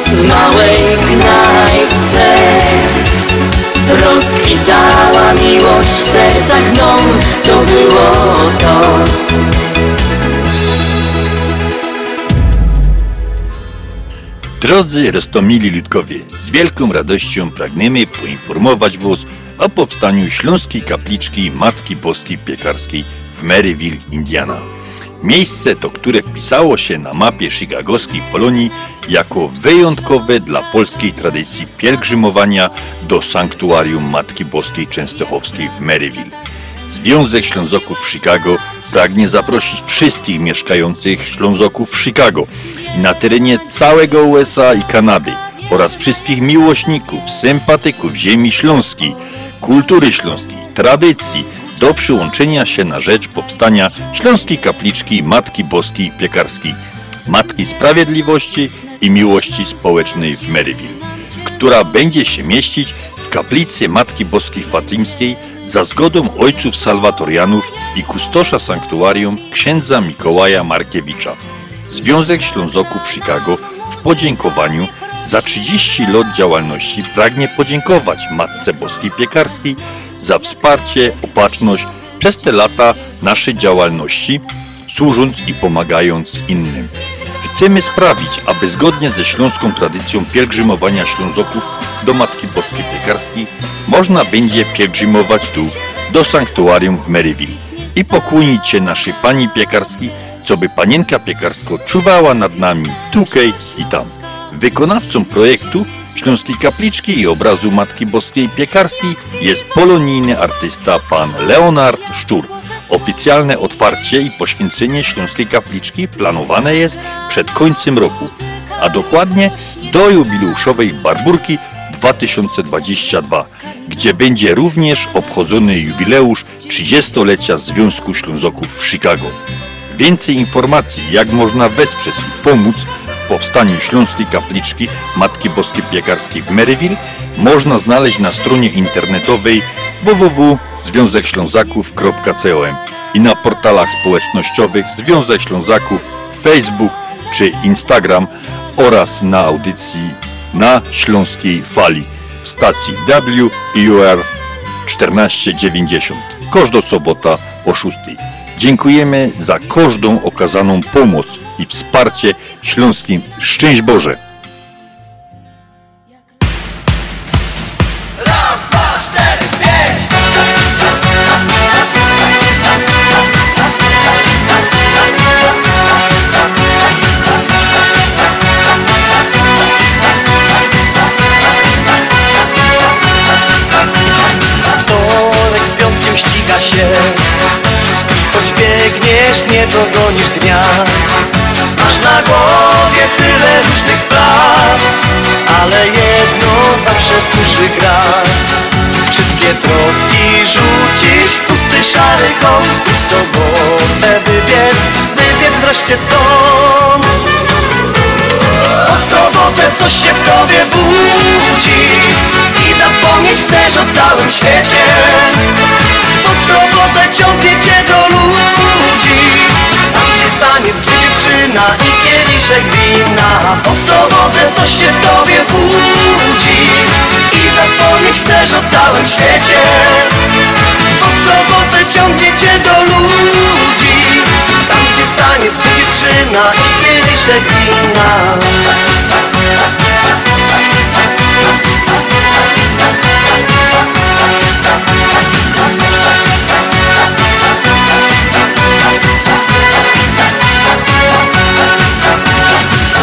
W małej knajpce. Rozkwitała miłość w sercach mną To było to. Drodzy Rostomili Ludkowie, z wielką radością pragniemy poinformować Was o powstaniu Śląskiej Kapliczki Matki Boskiej Piekarskiej w Maryville, Indiana. Miejsce to, które wpisało się na mapie chicagowskiej Polonii jako wyjątkowe dla polskiej tradycji pielgrzymowania do sanktuarium Matki Boskiej Częstochowskiej w Maryville. Związek Ślązoków w Chicago pragnie zaprosić wszystkich mieszkających Ślązoków w Chicago na terenie całego USA i Kanady oraz wszystkich miłośników, sympatyków ziemi śląskiej, kultury śląskiej, tradycji do przyłączenia się na rzecz powstania Śląskiej Kapliczki Matki Boskiej Piekarskiej, Matki Sprawiedliwości i Miłości Społecznej w Maryville, która będzie się mieścić w kaplicy Matki Boskiej Fatimskiej za zgodą ojców salwatorianów i kustosza sanktuarium księdza Mikołaja Markiewicza. Związek Ślązoków Chicago w podziękowaniu za 30 lat działalności pragnie podziękować Matce Boskiej Piekarskiej za wsparcie, opatrzność przez te lata naszej działalności, służąc i pomagając innym. Chcemy sprawić, aby zgodnie ze śląską tradycją pielgrzymowania Ślązoków do Matki Boskiej Piekarskiej można będzie pielgrzymować tu, do sanktuarium w Maryville i pokłonić się naszej Pani Piekarskiej, co by Panienka Piekarsko czuwała nad nami tukej i tam. Wykonawcą projektu Śląskiej Kapliczki i obrazu Matki Boskiej Piekarskiej jest polonijny artysta pan Leonard Szczur. Oficjalne otwarcie i poświęcenie Śląskiej Kapliczki planowane jest przed końcem roku, a dokładnie do jubileuszowej Barburki 2022, gdzie będzie również obchodzony jubileusz 30-lecia Związku Ślązoków w Chicago. Więcej informacji, jak można wesprzeć i pomóc w powstaniu Śląskiej Kapliczki Matki Boskiej Piekarskiej w Maryville, można znaleźć na stronie internetowej www.związekślązaków.com i na portalach społecznościowych Związek Ślązaków, Facebook czy Instagram oraz na audycji na Śląskiej Fali w stacji WUR 1490. Każda sobota o 6. Dziękujemy za każdą okazaną pomoc i wsparcie śląskim. Szczęść Boże! Wreszcie stąd. Bo w sobotę coś się w tobie budzi i zapomnieć chcesz o całym świecie. Bo w sobotę ciągnie cię do ludzi, tam gdzie taniec, gdzie dziewczyna i kieliszek wina. Bo w sobotę coś się w tobie budzi i zapomnieć chcesz o całym świecie. Bo sobotę ciągnie cię do ludzi, taniec, dziewczyna i kieliszek wina.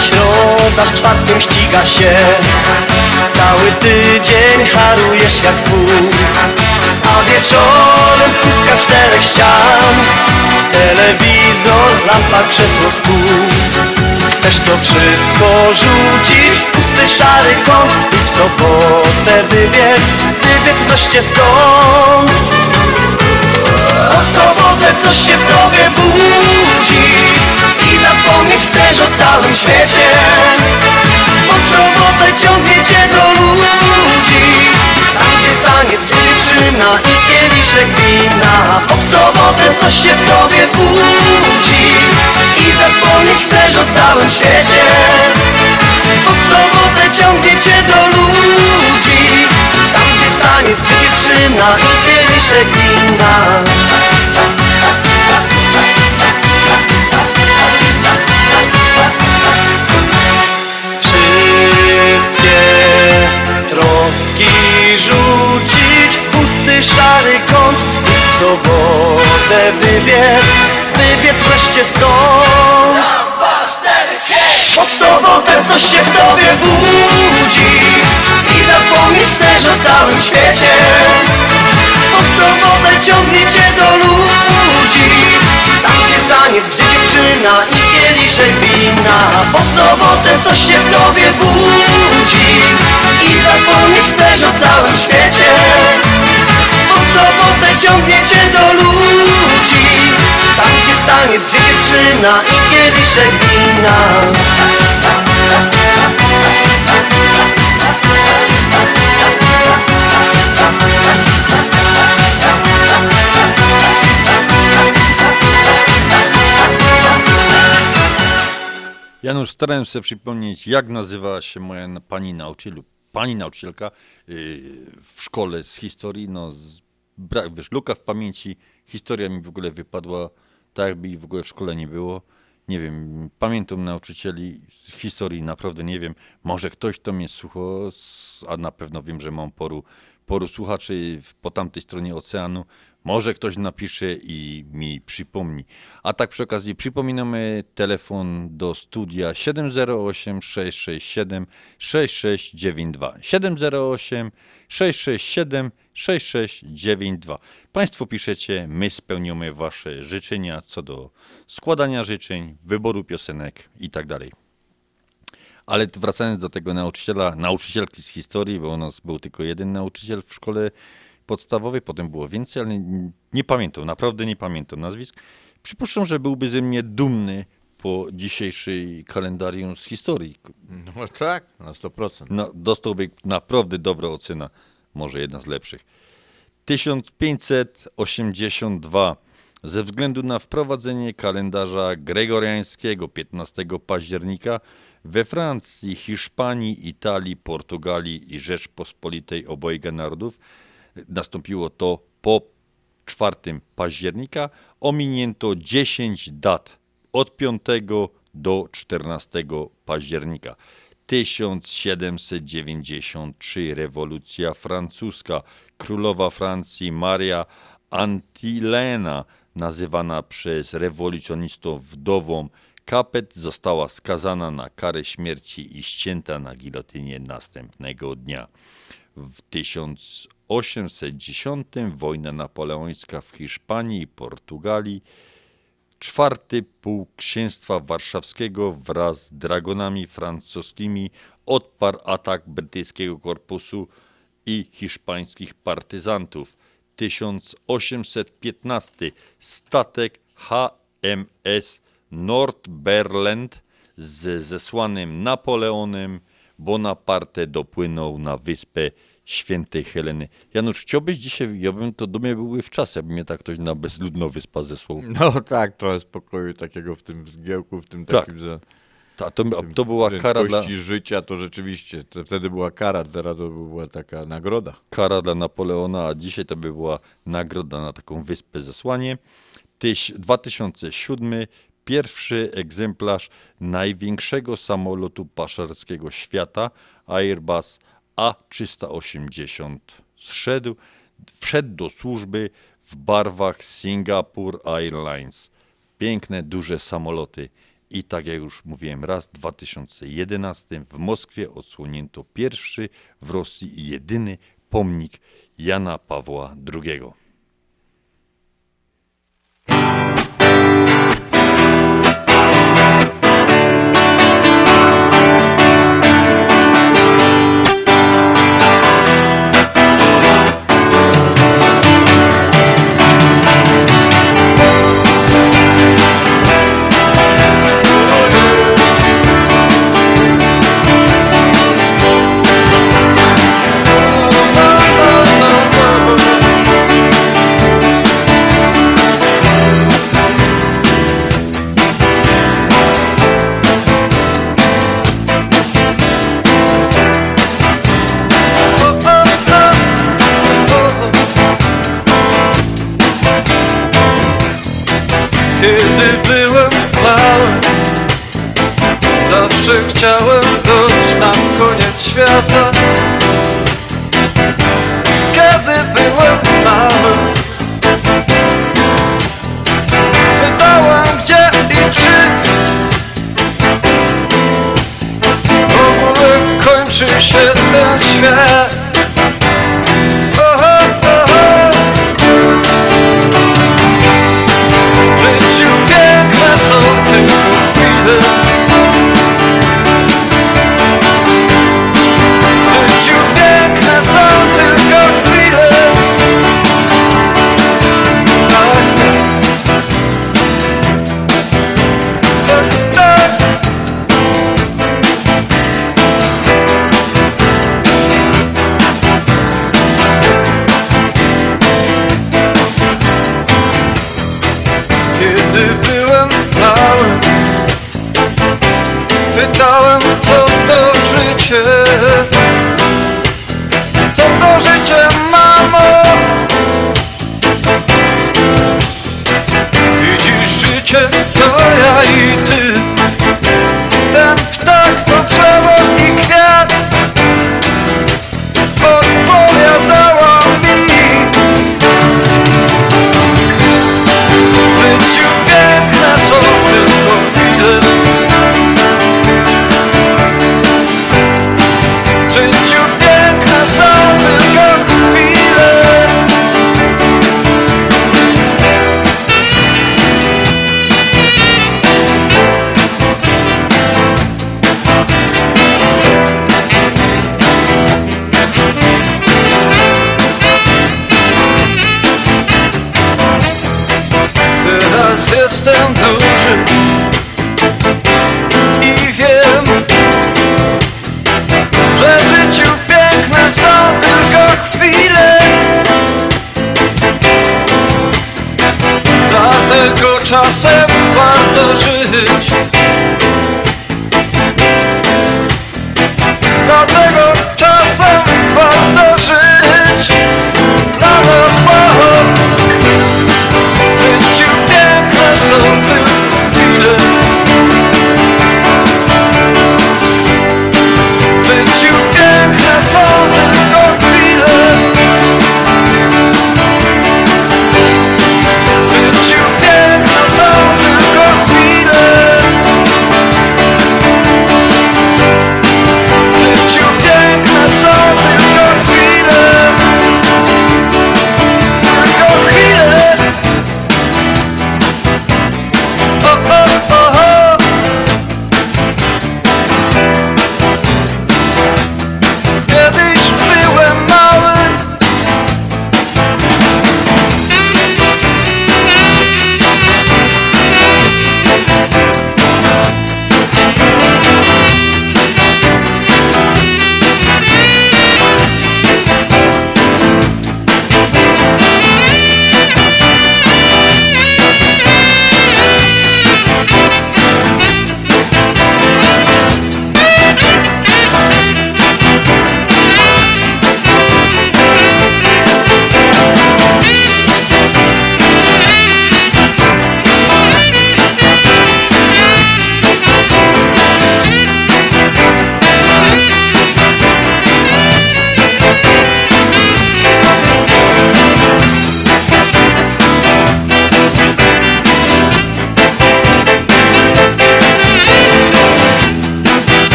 Środa z czwartkiem ściga się Cały tydzień harujesz jak wół A wieczorem pustka czterech ścian. Telewizor, lampa, krzesło, stół. Chcesz to wszystko rzucić w pusty szary kąt I w sobotę wybiec, wybiec wreszcie stąd. W sobotę coś się w tobie budzi I zapomnieć chcesz o całym świecie. W sobotę ciągnie cię do ludzi Tam gdzie taniec, gdzie i kieliszek wina. Bo w sobotę coś się w tobie budzi I zapomnieć chcesz o całym świecie. Bo w sobotę ciągnie cię do ludzi Tam gdzie taniec, gdzie dziewczyna i kieliszek wina. Wszystkie troski rzucić w pusty szary kąt. W sobotę wybiec, wybiec wreszcie stąd. Bo w sobotę coś się w tobie budzi I zapomnieć chcesz o całym świecie. Bo sobotę ciągnie cię do ludzi Tam gdzie taniec, gdzie dziewczyna i kieliszek wina. Bo w sobotę coś się w tobie budzi I zapomnieć chcesz o całym świecie sobotę ciągnie cię do ludzi Tam gdzie taniec, gdzie dziewczyna i kieliszek wina Janusz, starałem się przypomnieć, jak nazywała się moja pani nauczyciel, pani nauczycielka yy, w szkole z historii. No, z, brak, wiesz, luka w pamięci, historia mi w ogóle wypadła, tak jakby w ogóle w szkole nie było. Nie wiem, pamiętam nauczycieli historii, naprawdę nie wiem. Może ktoś to mnie słucha, s- a na pewno wiem, że mam poru, poru słuchaczy po tamtej stronie oceanu. Może ktoś napisze i mi przypomni. A tak przy okazji przypominamy telefon do studia 708 667 6692. 708 667 6692. Państwo piszecie, my spełniamy Wasze życzenia co do składania życzeń, wyboru piosenek i tak. Ale wracając do tego nauczyciela, nauczycielki z historii, bo u nas był tylko jeden nauczyciel w szkole podstawowej, potem było więcej, ale nie, nie pamiętam, naprawdę nie pamiętam nazwisk. Przypuszczam, że byłby ze mnie dumny po dzisiejszej kalendarium z historii. No tak, na 100%. No, dostałby naprawdę dobra ocena, może jedna z lepszych. 1582. Ze względu na wprowadzenie kalendarza gregoriańskiego 15 października we Francji, Hiszpanii, Italii, Portugalii i Rzeczpospolitej obojga narodów nastąpiło to po 4 października. Ominięto 10 dat od 5 do 14 października. 1793 rewolucja francuska. Królowa Francji Maria Antilena, nazywana przez rewolucjonistów wdową Capet, została skazana na karę śmierci i ścięta na gilotynie następnego dnia. W 1810 wojna napoleońska w Hiszpanii i Portugalii. Czwarty pułk księstwa warszawskiego wraz z dragonami francuskimi odparł atak brytyjskiego korpusu i hiszpańskich partyzantów. 1815 statek HMS Nordberland z zesłanym Napoleonem Bonaparte dopłynął na wyspę Świętej Heleny. Janusz, chciałbyś dzisiaj, ja bym to do mnie byłby w czas, jakby mnie tak ktoś na bezludną wyspę zesłał. No tak, trochę spokoju takiego w tym zgiełku, w tym Tak. takim... Za, Ta, to, to była kara dla, życia, to rzeczywiście, to wtedy była kara, teraz to była taka nagroda. kara dla Napoleona, a dzisiaj to by była nagroda na taką wyspę zesłanie. Tyś, 2007 pierwszy egzemplarz największego samolotu pasażerskiego świata Airbus A380 zszedł, wszedł do służby w barwach Singapore Airlines. Piękne, duże samoloty. I tak jak już mówiłem raz, w 2011 w Moskwie odsłonięto pierwszy w Rosji i jedyny pomnik Jana Pawła II.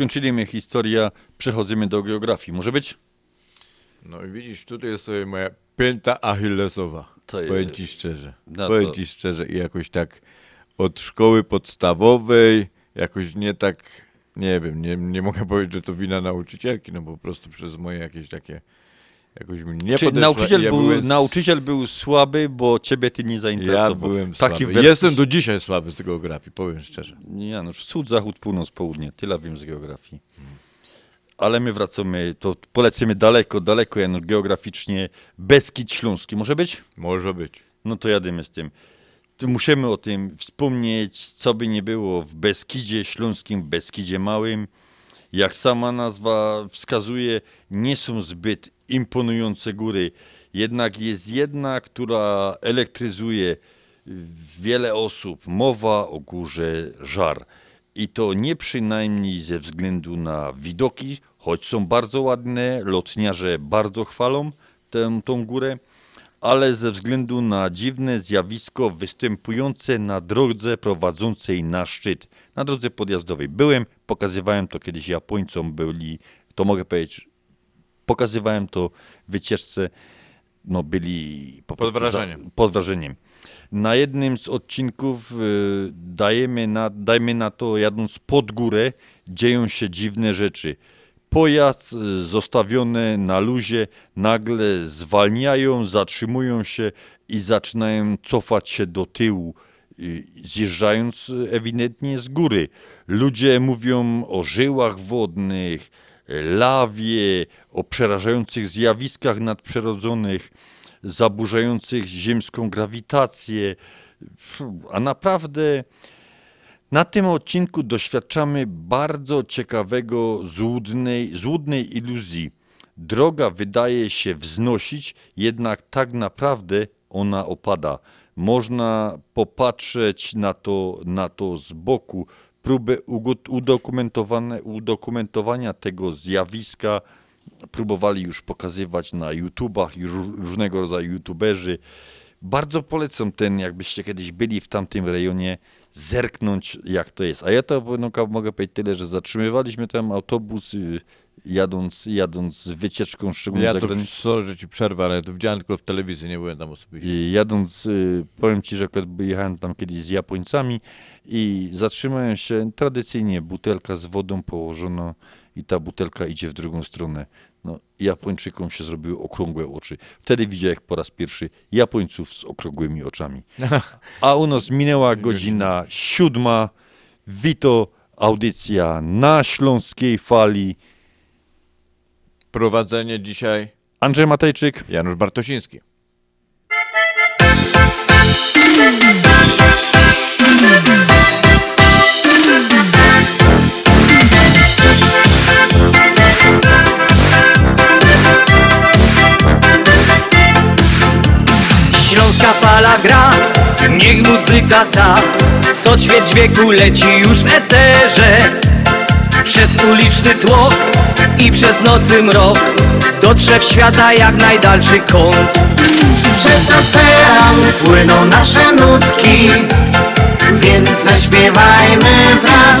Skończyliśmy historię, przechodzimy do geografii. Może być? No i widzisz, tutaj jest sobie moja pięta achillesowa. To Powiem jest- ci szczerze. No Powiem to- ci szczerze i jakoś tak od szkoły podstawowej, jakoś nie tak, nie wiem, nie, nie mogę powiedzieć, że to wina nauczycielki, no po prostu przez moje jakieś takie, jakoś mi nie Czy podeszła nauczyciel, ja był, byłem nauczyciel był słaby, bo ciebie ty nie Ja zainteresował. byłem Taki słaby. wers- Jestem do dzisiaj słaby z geografii, powiem szczerze. Janusz, wschód, zachód, północ, południe. Tyle wiem z geografii. Ale my wracamy, to polecimy daleko, daleko, Janusz, geograficznie. Beskid Śląski. Może być? Może być. No to jadymy z tym. Musimy o tym wspomnieć, co by nie było w Beskidzie Śląskim, Beskidzie Małym. Jak sama nazwa wskazuje, nie są zbyt imponujące góry. Jednak jest jedna, która elektryzuje wiele osób. Mowa o górze Żar. I to nie przynajmniej ze względu na widoki, choć są bardzo ładne, lotniarze bardzo chwalą tę, tą górę, ale ze względu na dziwne zjawisko występujące na drodze prowadzącej na szczyt, na drodze podjazdowej. Byłem, pokazywałem to kiedyś Japońcom, byli, to mogę powiedzieć, pokazywałem to wycieczce, no byli po Pod wrażeniem. Za, pod wrażeniem. Na jednym z odcinków y, dajemy na, dajmy na to, jadąc pod górę, dzieją się dziwne rzeczy. Pojazd y, zostawiony na luzie nagle zwalniają, zatrzymują się i zaczynają cofać się do tyłu, y, zjeżdżając y, ewidentnie z góry. Ludzie mówią o żyłach wodnych, lawie, o przerażających zjawiskach nadprzyrodzonych, zaburzających ziemską grawitację. A naprawdę na tym odcinku doświadczamy bardzo ciekawego, złudnej, złudnej iluzji. Droga wydaje się wznosić, jednak tak naprawdę ona opada. Można popatrzeć na to, na to z boku. Udokumentowane, udokumentowania tego zjawiska próbowali już pokazywać na YouTubach i ró- różnego rodzaju YouTuberzy. Bardzo polecam ten, jakbyście kiedyś byli w tamtym rejonie, zerknąć jak to jest. A ja to no, mogę powiedzieć tyle, że zatrzymywaliśmy tam autobus y, jadąc, jadąc z wycieczką szczególnie Ja za to, granicę. sorry, że ci przerwę, ale to widziałem tylko w telewizji, nie byłem tam osobiście. I jadąc, y, powiem ci, że jechałem tam kiedyś z Japońcami i zatrzymałem się, tradycyjnie butelka z wodą położono i ta butelka idzie w drugą stronę. No, Japończykom się zrobiły okrągłe oczy. Wtedy widziałem po raz pierwszy Japońców z okrągłymi oczami. A u nas minęła godzina siódma. Wito, audycja na śląskiej fali. Prowadzenie dzisiaj Andrzej Matejczyk. Janusz Bartosiński. Śląska fala gra, niech muzyka ta Co ćwierć wieku leci już w eterze Przez uliczny tłok i przez nocy mrok. Dotrze w świata jak najdalszy kąt. Przez ocean płyną nasze nutki Więc zaśpiewajmy wraz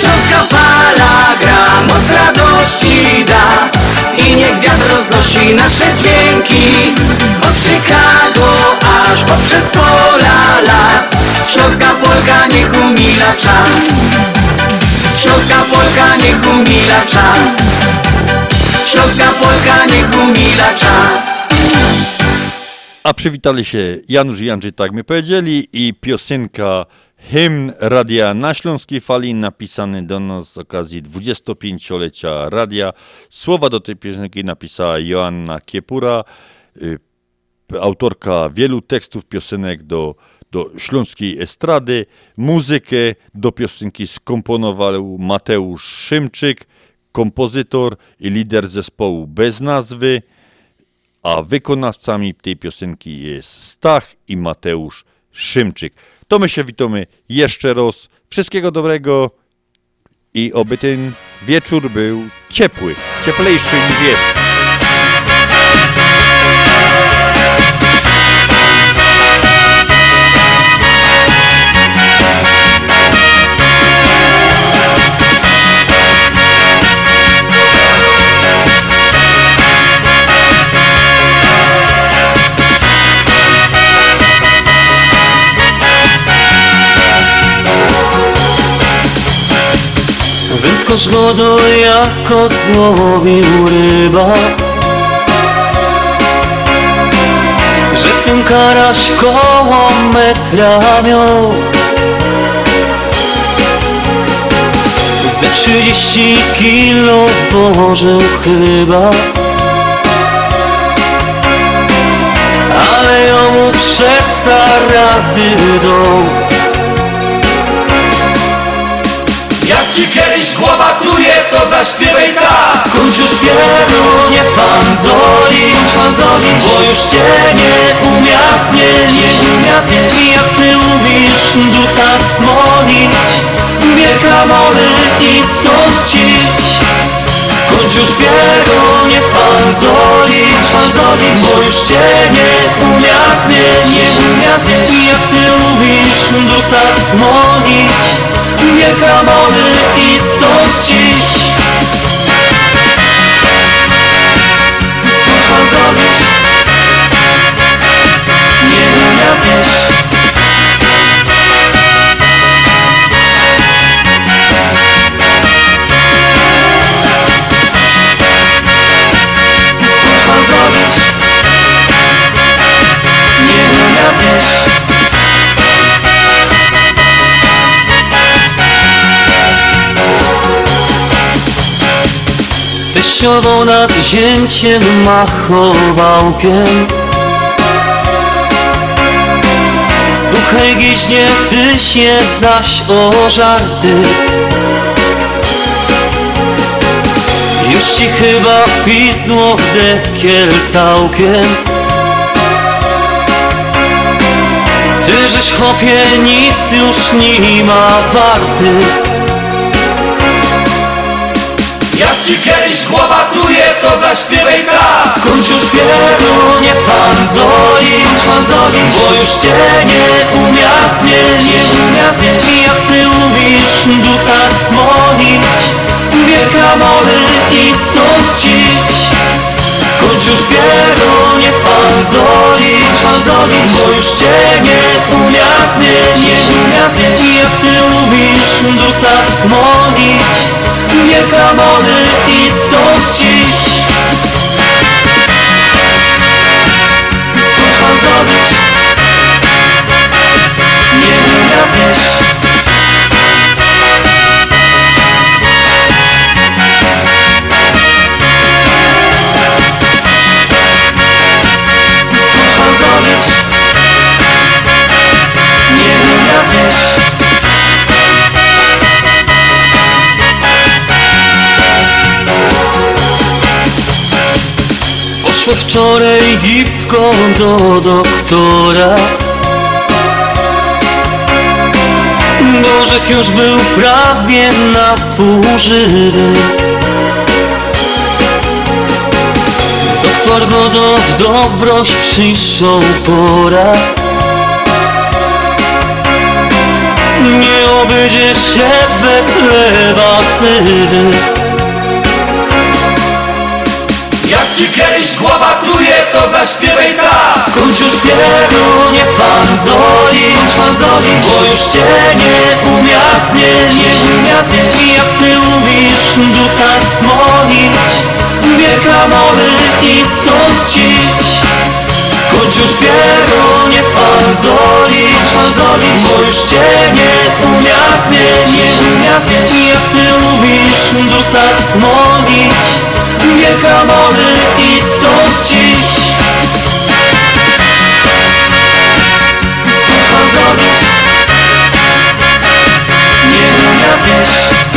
Śląska fala gra, moc radości da. I niech wiatr roznosi nasze dźwięki. Od Chicago aż poprzez pola las. Śląska Polka niech umila czas. Śląska Polka niech umila czas. Śląska Polka niech umila czas. A przywitali się Janusz i Andrzej, tak mi powiedzieli, i piosenka Hymn Radia na Śląskiej Fali, napisany do nas z okazji 25-lecia radia. Słowa do tej piosenki napisała Joanna Kiepura, y, autorka wielu tekstów piosenek do, do śląskiej estrady. Muzykę do piosenki skomponował Mateusz Szymczyk, kompozytor i lider zespołu bez nazwy a wykonawcami tej piosenki jest Stach i Mateusz Szymczyk. To my się witamy jeszcze raz. Wszystkiego dobrego i oby ten wieczór był ciepły, cieplejszy niż jest. Wędkarz go do jako złowił ryba. Że ten karaś koło metra miał. Ze trzydzieści kilo położył chyba. Ale jemu przeca rady dał Ci kiedyś głowa truje, to zaśpiewaj tak. Skończ już pielu, nie pan zolić, pan zolić Bo już cię nie umiasnie, nie umiasnie I jak ty umiesz duch tak smolić Bieg klamony i stąd cić Skończ już pielu, nie pan zolić, pan zolić Bo już cię nie umiasnie, nie umiasnie I jak ty umiesz duch tak smolić Bieg klamony i stąd cić Skończ pan zolić Nie umia Teściowo nad zięciem machowałkiem. Słuchaj giźnie, ty się zaś o żarty Już ci chyba pisło w dekiel całkiem. Ty żeś chopie nic już nie ma warty Jak ci kiedyś głowa truje, to zaśpiewaj tak Skończ już pielu, nie pan zolić, pan zolić Bo już cię nie umiasnie, nie umiasnie I jak ty umiesz duch tak smolić Bieg klamony i stąd cić Skończ już pielu, nie pan zolić, pan zolić Bo już cię nie umiasnie, nie umiasnie. I jak ty umiesz duch tak smolić Bieg klamony i stąd cić Skończ pan zrobić? Nie umia Poszła wczoraj gipką do doktora. Bożek już był prawie na pół żywy. Doktor Godo w dobroć przyszł pora. Nie obejdzie się bez lewatywy ci kiedyś głowa truje, to zaśpiewaj tak. Skończ już pierunie pan zolić, pan zolić Bo już cię nie umiasnie, nie umiasnie I jak ty umiesz duch tak smolić? Bieg klamowy i stąd cić Skończ już pierunie pan zolić, pan zolić Bo już cię nie umiasnie, nie umiasnie I jak ty umiesz duch tak smolić Bieg klamowy i stąd cić Skąd mam zrobić? Nie umiem zjeść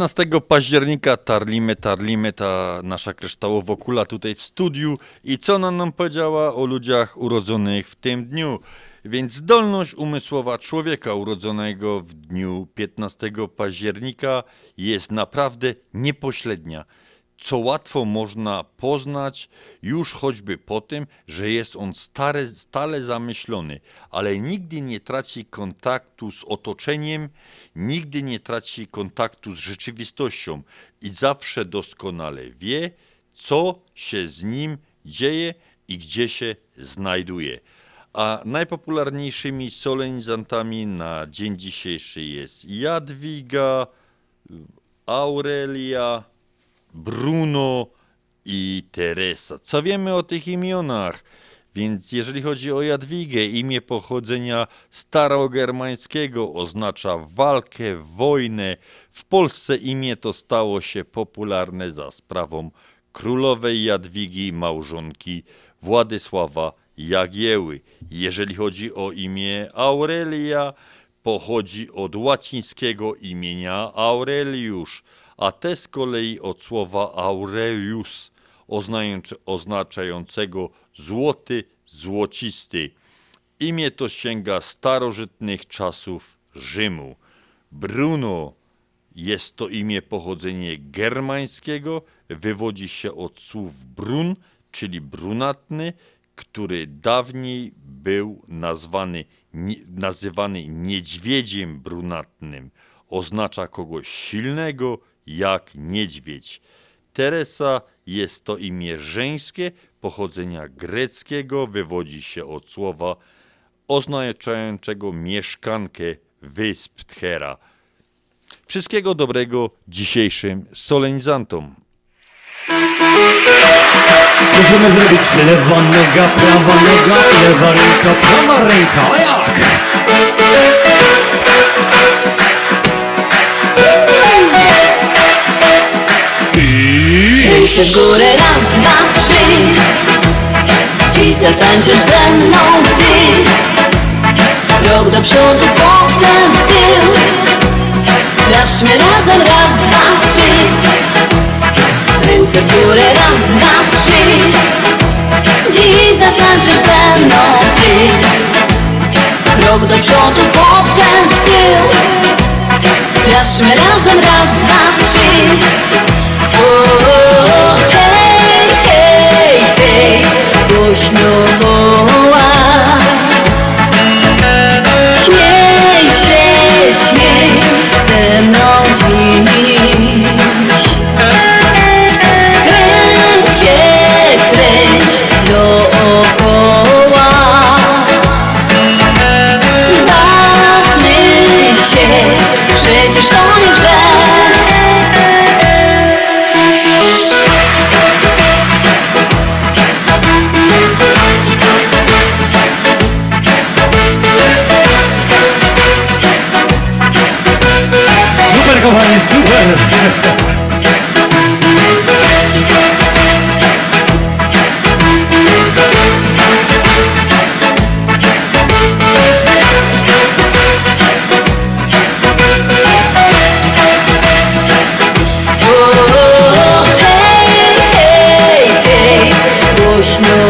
15 października. Tarlimy, tarlimy ta nasza kryształowokula tutaj w studiu. I co ona nam powiedziała o ludziach urodzonych w tym dniu. Więc zdolność umysłowa człowieka urodzonego w dniu 15 października jest naprawdę niepośrednia, co łatwo można poznać już choćby po tym, że jest on stale, stale zamyślony, ale nigdy nie traci kontaktu z otoczeniem, nigdy nie traci kontaktu z rzeczywistością i zawsze doskonale wie, co się z nim dzieje i gdzie się znajduje. A najpopularniejszymi solenizantami na dzień dzisiejszy jest Jadwiga, Aurelia, Bruno i Teresa. Co wiemy o tych imionach? Więc jeżeli chodzi o Jadwigę, imię pochodzenia starogermańskiego oznacza walkę, wojnę. W Polsce imię to stało się popularne za sprawą królowej Jadwigi, małżonki Władysława Jagieły. Jeżeli chodzi o imię Aurelia, pochodzi od łacińskiego imienia Aureliusz, a te z kolei od słowa aureus, oznaczające- oznaczającego złoty, złocisty. Imię to sięga starożytnych czasów Rzymu. Bruno jest to imię pochodzenie germańskiego, wywodzi się od słów brun, czyli brunatny, który dawniej był nazwany, nazywany niedźwiedziem brunatnym. Oznacza kogoś silnego jak niedźwiedź. Teresa jest to imię żeńskie pochodzenia greckiego, wywodzi się od słowa oznaczającego mieszkankę wysp Tchera. Wszystkiego dobrego dzisiejszym solenizantom. Możemy zrobić lewa noga, prawa noga, lewa ręka, prawa ręka, a jak? Ręce w górę, raz, dwa, trzy. Dziś zatańczysz ze mną ty Krok do przodu, potem w tył. Klaszczmy razem, raz, dwa, trzy. Ręce w górę, raz, dwa, trzy. Dziś zatańczysz ze mną ty Krok do przodu, potem w tył. Klaszczmy razem, raz, dwa, trzy przecież to nie grzech Oh, no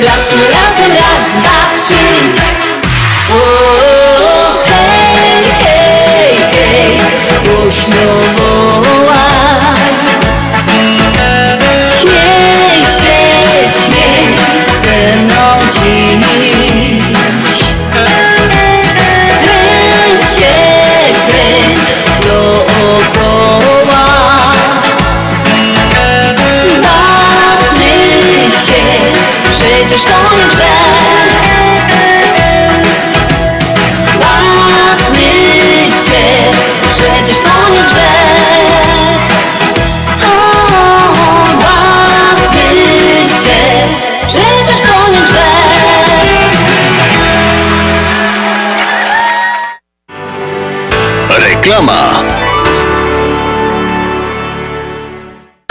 klaszczu razem raz, dwa, trzy. O, o, o, Hej, hej, hej, głośno, przecież to nie grzech Łapmy się, przecież to nie grzech o, Łapmy się, przecież to nie grzech Reklama.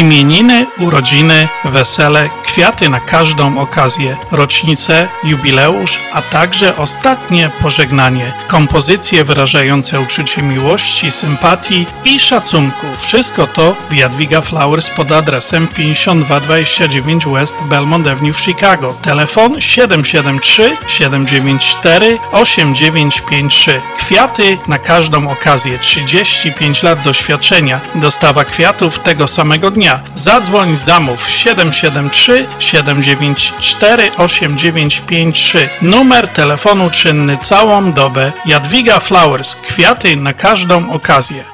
Imieniny, urodziny, wesele, kwiaty na każdą okazję, rocznicę, jubileusz, a także ostatnie pożegnanie. Kompozycje wyrażające uczucie miłości, sympatii i szacunku. Wszystko to w Jadwiga Flowers pod adresem 5229 West Belmont Avenue w Chicago. Telefon 773 794 8953. Kwiaty na każdą okazję. 35 lat doświadczenia. Dostawa kwiatów tego samego dnia. Zadzwoń, zamów 773 794 8953. Numer telefonu czynny całą dobę. Jadwiga Flowers. Kwiaty na każdą okazję.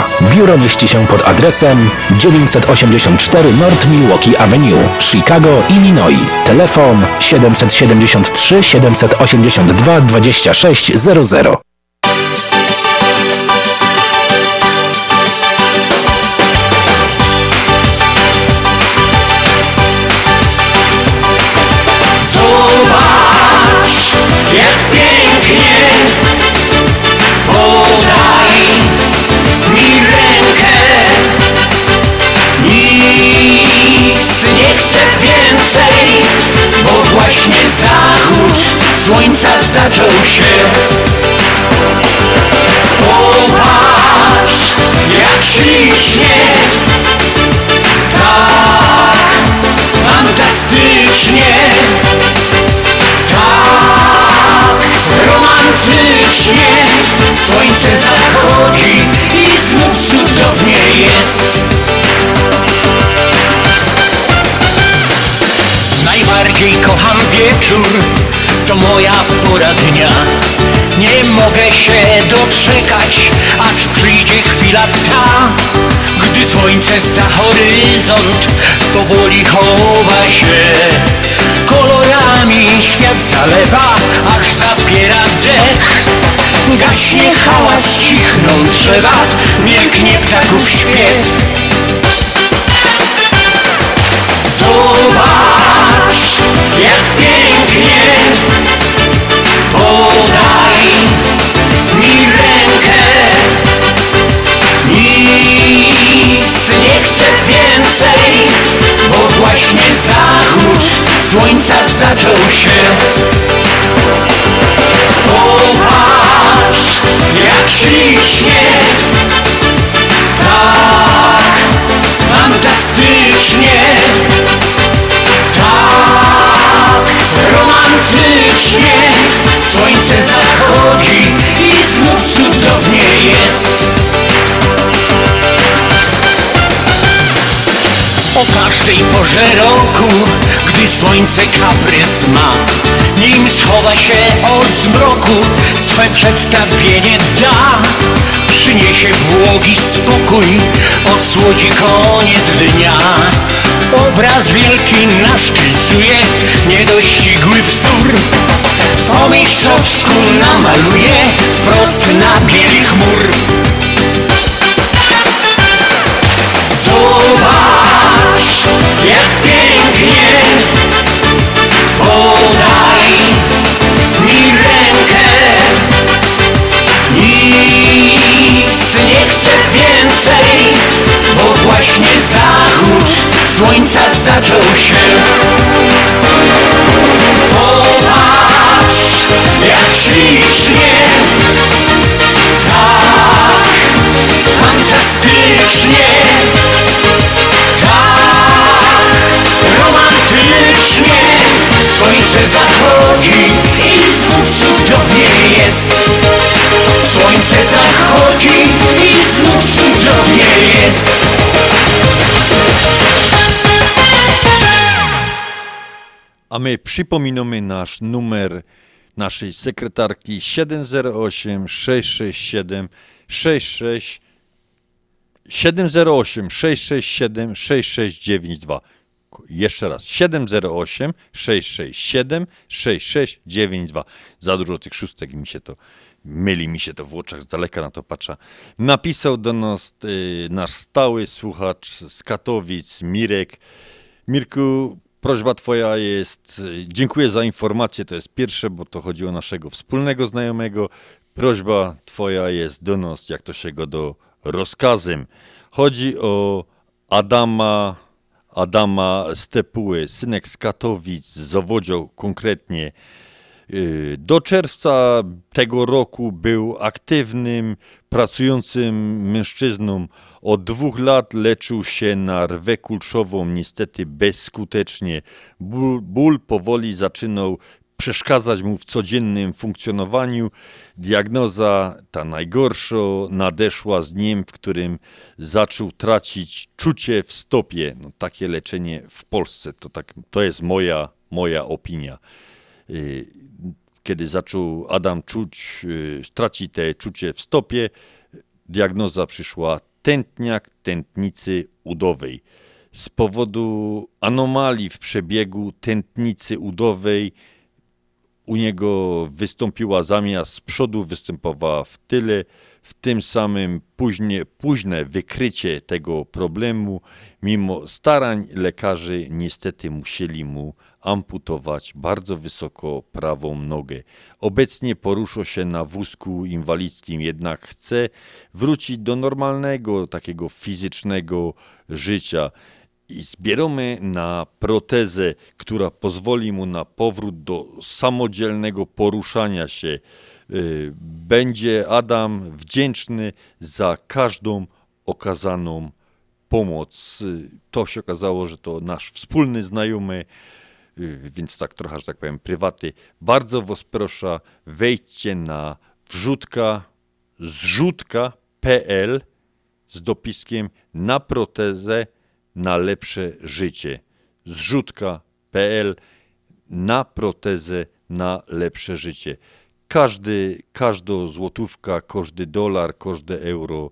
Biuro mieści się pod adresem 984 North Milwaukee Avenue, Chicago, Illinois. Telefon 773 782 2600. Zobacz, jak pięknie właśnie zachód słońca zaczął się Popatrz, jak ślicznie. Tak, fantastycznie. Tak, romantycznie. Słońce zachodzi i znów cudownie jest Kocham wieczór, to moja pora dnia. Nie mogę się doczekać, aż przyjdzie chwila ta Gdy słońce za horyzont powoli chowa się. Kolorami świat zalewa, aż zapiera dech. Gaśnie hałas, cichną drzewa, milknie ptaków śpiew Zobacz, jak pięknie. Podaj mi rękę. Nic nie chcę więcej Bo właśnie zachód słońca zaczął się. Popatrz, jak ślicznie. Tak, fantastycznie romantycznie Słońce zachodzi i znów cudownie jest O każdej porze roku, gdy słońce kaprys ma. Nim schowa się od zmroku, swe przedstawienie da Przyniesie błogi spokój, odsłodzi koniec dnia. Obraz wielki naszkicuje niedościgły wzór. Po mistrzowsku namaluje wprost na bieli chmur. Zobacz, jak pięknie Podaj mi rękę Nic nie chcę więcej Bo właśnie zachód słońca zaczął się Popatrz, jak ślicznie jest A my przypominamy nasz numer naszej sekretarki 708 667 66 708 667 6692. Jeszcze raz 708 667 6692. Za dużo tych szóstek mi się to myli mi się to w oczach, z daleka na to patrzę. Napisał do nas y, nasz stały słuchacz z Katowic, Mirek. Mirku, prośba twoja jest, y, dziękuję za informację, to jest pierwsze, bo to chodzi o naszego wspólnego znajomego. Prośba twoja jest do nas, jak to się go do rozkazem. Chodzi o Adama, Adama Stepuły, synek z Katowic, z konkretnie. Y, Do czerwca tego roku był aktywnym, pracującym mężczyzną. Od dwóch lat leczył się na rwę kulszową, niestety bezskutecznie. Ból, ból powoli zaczynał przeszkadzać mu w codziennym funkcjonowaniu. Diagnoza, ta najgorsza, nadeszła z dniem, w którym zaczął tracić czucie w stopie. No, takie leczenie w Polsce, to, tak, to jest moja, moja opinia. Y, Kiedy zaczął Adam czuć, y, stracić te czucie w stopie, diagnoza przyszła tętniak tętnicy udowej. Z powodu anomalii w przebiegu tętnicy udowej u niego wystąpiła zamiast z przodu, występowała w tyle. W tym samym późnie, późne wykrycie tego problemu, mimo starań lekarzy, niestety musieli mu amputować bardzo wysoko prawą nogę. Obecnie porusza się na wózku inwalidzkim, jednak chce wrócić do normalnego, takiego fizycznego życia. i zbieramy na protezę, która pozwoli mu na powrót do samodzielnego poruszania się. Y, Będzie Adam wdzięczny za każdą okazaną pomoc. Y, To się okazało, że to nasz wspólny znajomy, więc tak trochę, że tak powiem, prywaty. Bardzo was proszę, wejdźcie na wrzutka, zrzutka.pl z dopiskiem na protezę na lepsze życie. Zrzutka.pl na protezę na lepsze życie. Każdy, każda złotówka, każdy dolar, każde euro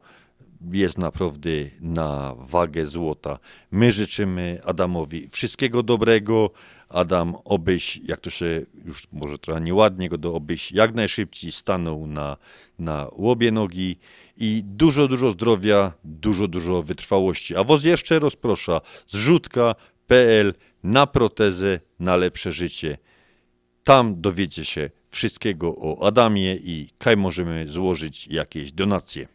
jest naprawdę na wagę złota. My życzymy Adamowi wszystkiego dobrego. Adam, obyś, jak to się już może trochę nieładnie go do obyś jak najszybciej stanął na, na łobie nogi i dużo, dużo zdrowia, dużo, dużo wytrwałości. A woz jeszcze rozprosza zrzutka.pl na protezę, na lepsze życie. Tam dowiecie się wszystkiego o Adamie i kaj możemy złożyć jakieś donacje.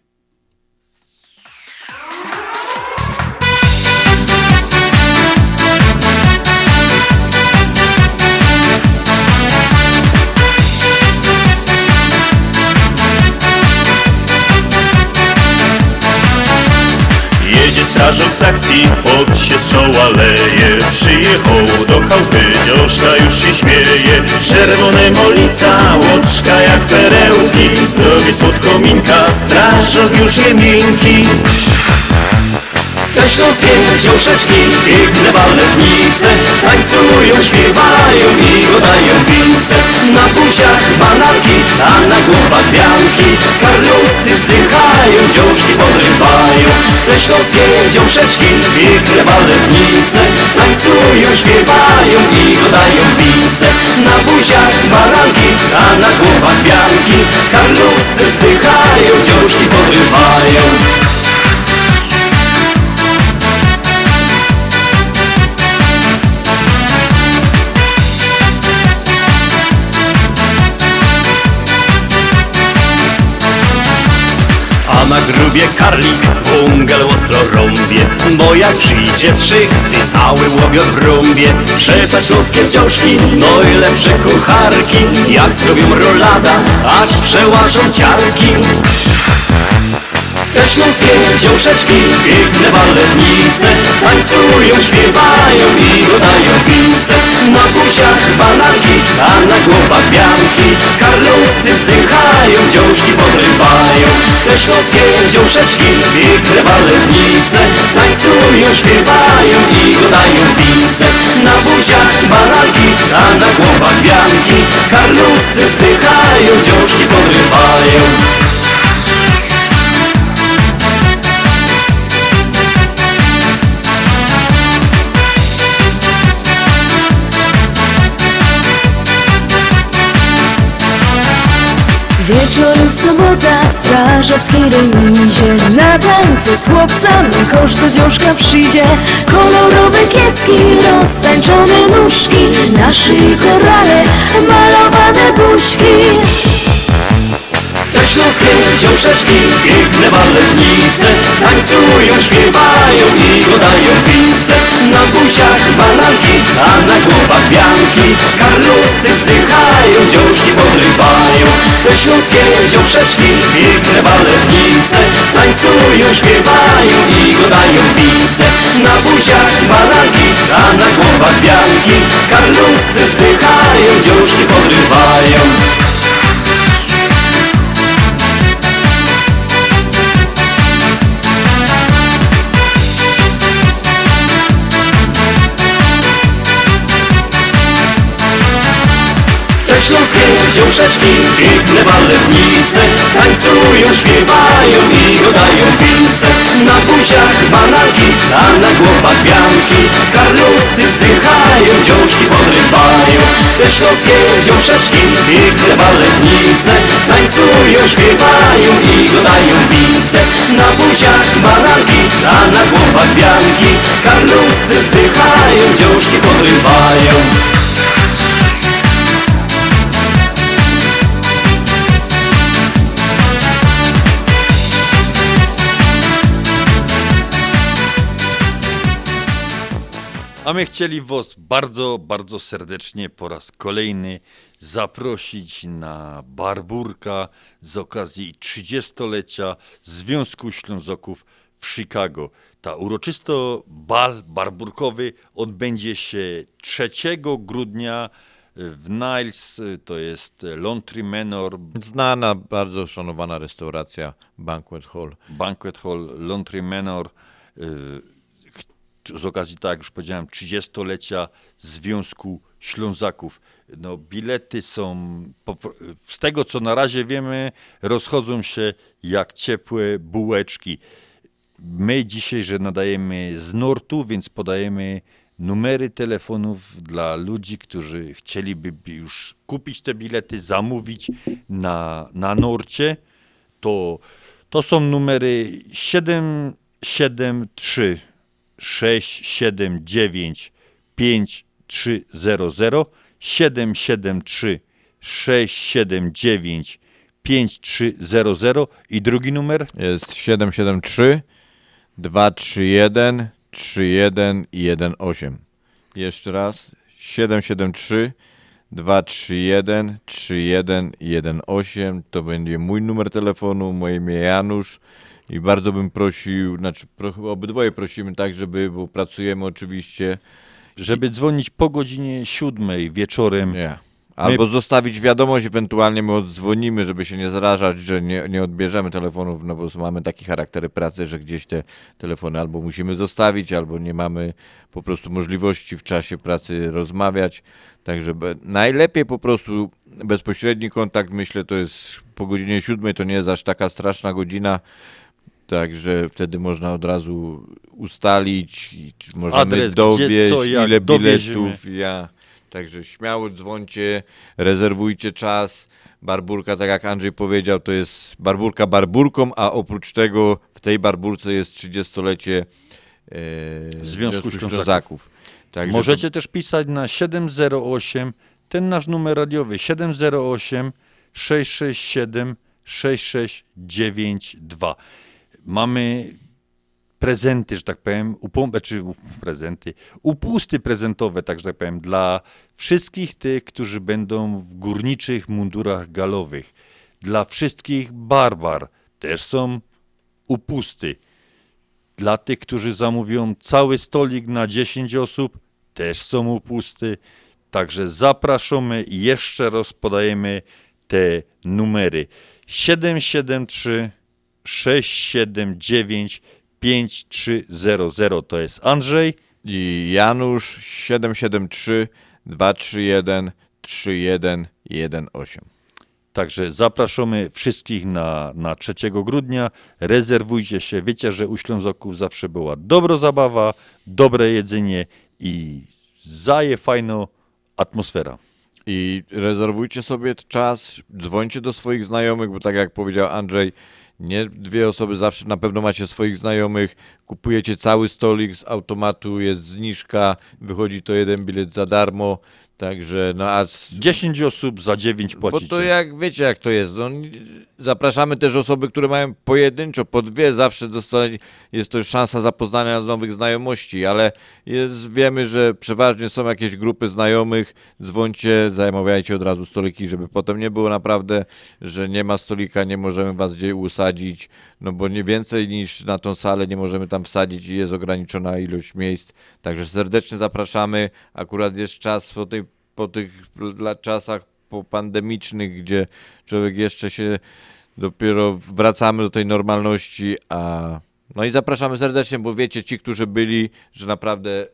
Strażak z akcji, pot się z czoła leje Przyjechał do chałupy, dzioszka już się śmieje. Czerwone molica, łoczka jak perełki. Zdrowie słodko minka, strażak już je miękki Te śląskie dziąszeczki, piękne baletnice Tańcują, śpiewają i godają pince Na buziach bananki, a na głowach bianki. Karlusy wzdychają, dziążki podrywają. Te śląskie dziąszeczki, piękne baletnice Tańcują, śpiewają i godają pince Na buziach bananki, a na głowach bianki. Karlusy wzdychają, dziążki podrywają Grubie karlik wągel ostro rąbie. Bo jak przyjdzie z szychty cały łobiot w rąbie. Przeca śląskie dziążki, najlepsze kucharki. Jak zrobią rolada, aż przełażą ciarki Te śląskie dziążeczki, piękne baletnice Tańcują, śpiewają i godają pince. Na buziach bananki, a na głowach bianki. Karlusy wzdychają, dziążki podrywają. Te śląskie dziążeczki, piękne baletnice Tańcują, śpiewają i godają pince. Na buziach bananki, a na głowach bianki. Karlusy wzdychają, dziążki podrywają Wieczorem w sobota w strażackiej remizie. Na tańce z chłopcami kosz do dziążka przyjdzie. Kolorowe kiecki, roztańczone nóżki. Na szyi korale, malowane buźki Te śląskie dziążeczki, piękne baletnice Tańcują, śpiewają i godają pince Na buziach bananki, a na głowach bianki Karlusy wzdychają, dziążki podrywają. Te śląskie dziążeczki, piękne baletnice Tańcują, śpiewają i godają pince Na buziach bananki, a na głowach bianki Karlusy wzdychają, dziążki podrywają Te śląskie dziążeczki, piękne baletnice Tańcują, śpiewają i godają pince Na buziach bananki, a na głowach bianki. Karlusy wzdychają, dziążki podrywają. Te śląskie dziążeczki, piękne baletnice Tańcują, śpiewają i godają pince Na buziach bananki, a na głowach bianki. Karlusy wzdychają, dziążki podrywają A my chcieli Was bardzo, bardzo serdecznie po raz kolejny zaprosić na Barburka z okazji 30-lecia Związku Ślązoków w Chicago. Ta uroczysto bal barburkowy odbędzie się 3 grudnia w Niles, to jest Laundry Manor. Znana, bardzo szanowana restauracja Banquet Hall. Banquet Hall, Laundry Manor. Z okazji, tak jak już powiedziałem, 30-lecia Związku Ślązaków. No, bilety są, z tego co na razie wiemy, rozchodzą się jak ciepłe bułeczki. My dzisiaj, że nadajemy z Nortu, więc podajemy numery telefonów dla ludzi, którzy chcieliby już kupić te bilety, zamówić na, na Norcie. To, to są numery 773 679 5300 773 679 5300 i drugi numer? Jest 773 231 3118. Jeszcze raz. 773 231 3118 to będzie mój numer telefonu, moje imię Janusz i bardzo bym prosił, znaczy obydwoje prosimy tak, żeby, bo pracujemy oczywiście. żeby dzwonić po godzinie siódmej wieczorem. Nie. Albo My- zostawić wiadomość, ewentualnie my odzwonimy, żeby się nie zarażać, że nie, nie odbierzemy telefonów, no bo mamy takie charaktery pracy, że gdzieś te telefony albo musimy zostawić, albo nie mamy po prostu możliwości w czasie pracy rozmawiać. Także najlepiej po prostu bezpośredni kontakt, myślę, to jest po godzinie siódmej, to nie jest aż taka straszna godzina. Także wtedy można od razu ustalić, możemy Adres, gdzie, dowieść, co, jak ile biletów, ja. Także śmiało dzwońcie, rezerwujcie czas. Barburka, tak jak Andrzej powiedział, to jest barburka barburką, a oprócz tego w tej barburce jest 30-lecie e, Związku Ślązaków. Także Możecie też pisać na 708, ten nasz numer radiowy 708 667 6692. Mamy prezenty, że tak powiem, czy u- prezenty, upusty prezentowe, tak że tak powiem, dla wszystkich tych, którzy będą w górniczych mundurach galowych. Dla wszystkich barbar też są upusty. Dla tych, którzy zamówią cały stolik na 10 osób, też są upusty. Także zapraszamy i jeszcze raz podajemy te numery. 773 679 5300 to jest Andrzej. I Janusz 773 231 3118. Także zapraszamy wszystkich na, na 3 grudnia. Rezerwujcie się. Wiecie, że u Ślązoków zawsze była dobra zabawa, dobre jedzenie i zaje fajną atmosfera. I rezerwujcie sobie czas, dzwońcie do swoich znajomych, bo tak jak powiedział Andrzej, nie dwie osoby, zawsze na pewno macie swoich znajomych, kupujecie cały stolik z automatu, jest zniżka, wychodzi to jeden bilet za darmo, także no a... 10 osób za 9 Bo płacicie. to jak, wiecie jak to jest, no, zapraszamy też osoby, które mają pojedynczo, po dwie, zawsze dostać, jest to szansa zapoznania nowych znajomości, ale jest, wiemy, że przeważnie są jakieś grupy znajomych, dzwońcie, zamawiajcie od razu stoliki, żeby potem nie było naprawdę, że nie ma stolika, nie możemy was gdzieś usadzić, no bo nie więcej niż na tą salę nie możemy tam wsadzić i jest ograniczona ilość miejsc, także serdecznie zapraszamy, akurat jest czas po, tej, po tych la- czasach popandemicznych, gdzie człowiek jeszcze się dopiero wracamy do tej normalności, a no i zapraszamy serdecznie, bo wiecie, ci, którzy byli, że naprawdę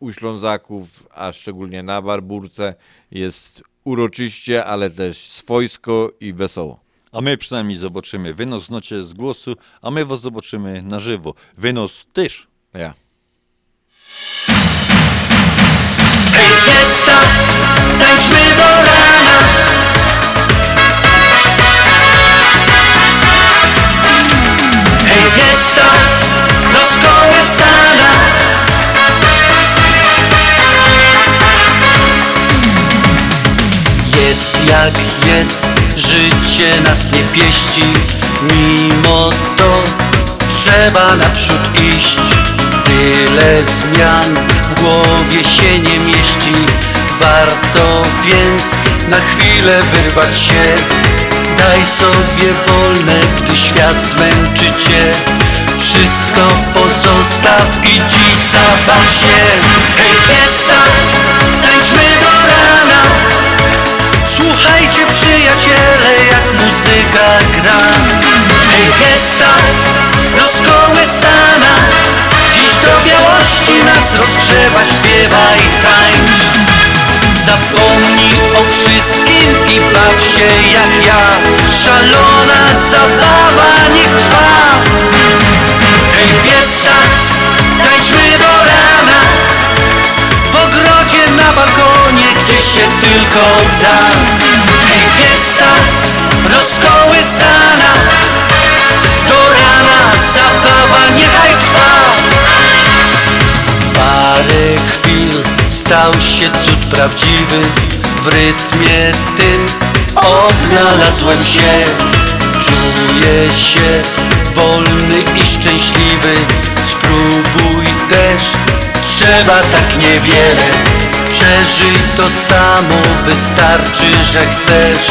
u Ślązaków, a szczególnie na Barburce jest uroczyście, ale też swojsko i wesoło. A my przynajmniej zobaczymy wynos w nocie z głosu, a my was zobaczymy na żywo. Wynos też. Ja. Hej fiesta, tańczmy do rana. Hej fiesta, rozkołysana Jest jak jest, życie nas nie pieści. Mimo to trzeba naprzód iść. Tyle zmian w głowie się nie mieści Warto więc na chwilę wyrwać się. Daj sobie wolne, gdy świat zmęczy cię. Wszystko pozostaw i dziś zabaw się. Hej fiesta, tańczmy do rana. Słuchajcie przyjaciele, jak muzyka gra. Hej fiesta, rozkołysana. Dziś do białości nas rozgrzewa, śpiewa i tańcz Zapomnij o wszystkim i baw się jak ja. Szalona zabawa niech trwa. Hej fiesta, tańczmy do rana. W ogrodzie na balkonie, gdzie się tylko da. Hej fiesta, rozkołysana. Do rana zabawa niechaj stał się cud prawdziwy W rytmie tym odnalazłem się. Czuję się wolny i szczęśliwy. Spróbuj też, trzeba tak niewiele. Przeżyj to samo, wystarczy, że chcesz.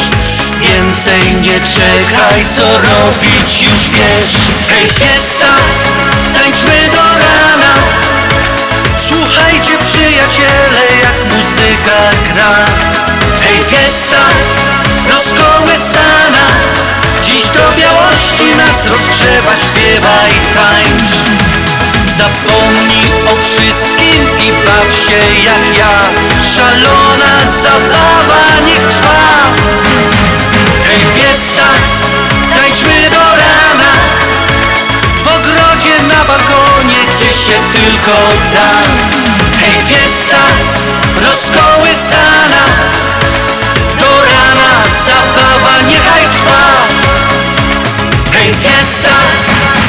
Więcej nie czekaj, co robić już wiesz. Hej fiesta, tańczmy do rana Słuchajcie przyjaciele, jak muzyka gra. Hej fiesta, rozkołysana. Dziś do białości nas rozgrzewa, śpiewa i tańcz. Zapomnij o wszystkim i baw się jak ja. Szalona zabawa niech trwa. Hej fiesta, tańczmy do rana. W ogrodzie na balkonie, gdzie się tylko da Hej fiesta, rozkołysana. Do rana zabawa niechaj trwa. Hej fiesta,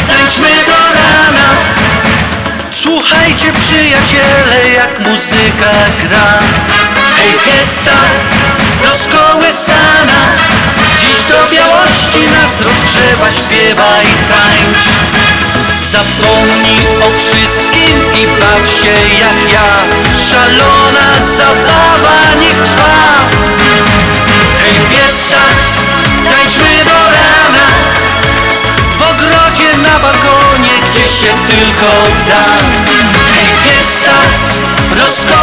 tańczmy do rana. Słuchajcie przyjaciele, jak muzyka gra. Hej fiesta, rozkołysana. Dziś do białości nas rozgrzewa, śpiewa i tańcz Zapomnij o wszystkim i baw się jak ja. Szalona zabawa niech trwa. Hej fiesta, tańczmy do rana. W ogrodzie na balkonie, gdzie się tylko da. Hej fiesta, rozkołysana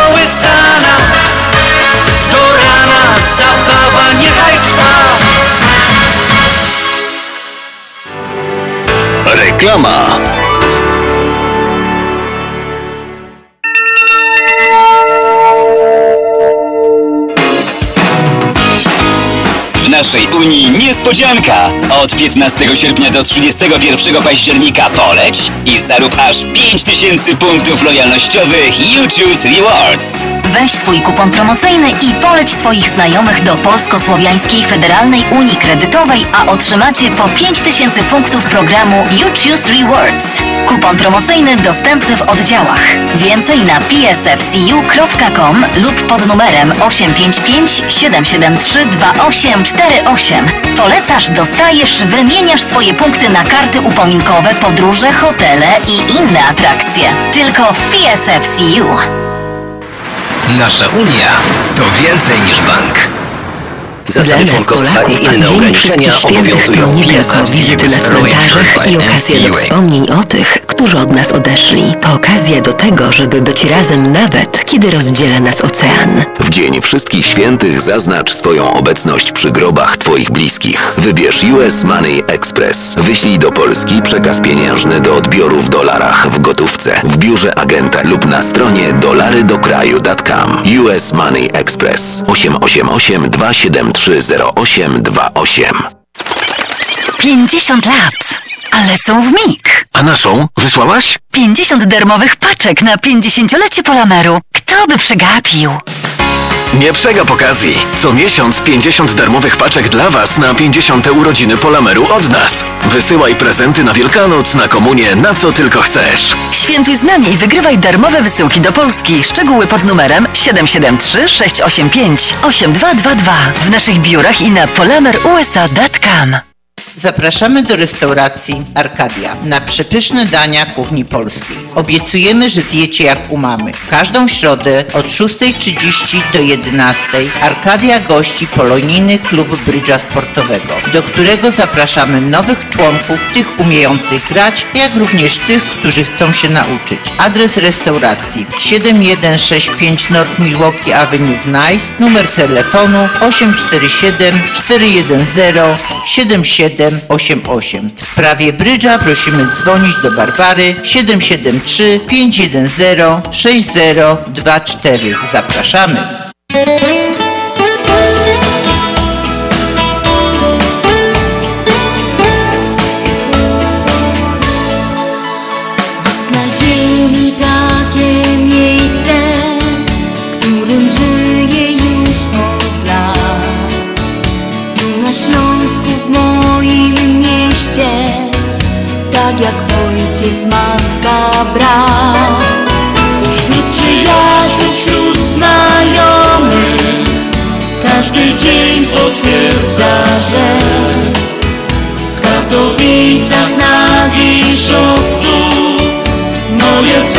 naszej Unii niespodzianka! Od 15 sierpnia do 31 października poleć i zarób aż 5000 punktów lojalnościowych You Choose Rewards. Weź swój kupon promocyjny i poleć swoich znajomych do Polsko-Słowiańskiej Federalnej Unii Kredytowej, a otrzymacie po 5000 punktów programu You Choose Rewards. Kupon promocyjny dostępny w oddziałach. Więcej na psfcu.com lub pod numerem 855 773 2848. Polecasz, dostajesz, wymieniasz swoje punkty na karty upominkowe, podróże, hotele i inne atrakcje. Tylko w PSFCU. Nasza Unia to więcej niż bank. Zasady członkostwa i inne ograniczenia obowiązują PSF wizyty na cmentarzach i okazja do wspomnień o tych, którzy od nas odeszli. To okazja do tego, żeby być razem nawet, kiedy rozdziela nas ocean. W Dzień Wszystkich Świętych zaznacz swoją obecność przy grobach Twoich bliskich. Wybierz US Money Express. Wyślij do Polski przekaz pieniężny do odbioru w dolarach w gotówce, w biurze agenta lub na stronie dolarydokraju.com. US Money Express 888 273 0828 50 lat, ale są w mig. A naszą wysłałaś? 50 darmowych paczek na 50-lecie Polameru. Kto by przegapił? Nie przegap okazji. Co miesiąc 50 darmowych paczek dla Was na 50 urodziny Polameru od nas. Wysyłaj prezenty na Wielkanoc, na komunię, na co tylko chcesz. Świętuj z nami i wygrywaj darmowe wysyłki do Polski. Szczegóły pod numerem 773 685 8222 w naszych biurach i na polamerusa.com. Zapraszamy do restauracji Arkadia na przepyszne dania kuchni polskiej. Obiecujemy, że zjecie jak u mamy. W każdą środę od 6.30 do 11.00 Arkadia gości polonijny klub brydża sportowego, do którego zapraszamy nowych członków, tych umiejących grać, jak również tych, którzy chcą się nauczyć. Adres restauracji 7165 North Milwaukee Avenue w Nice, numer telefonu 847 410 7788. W sprawie brydża prosimy dzwonić do Barbary 773 510 6024. Zapraszamy. Matka, brat. Wśród przyjaciół, wśród znajomych, każdy dzień potwierdza, że w Katowicach na Giszowcu Moje serce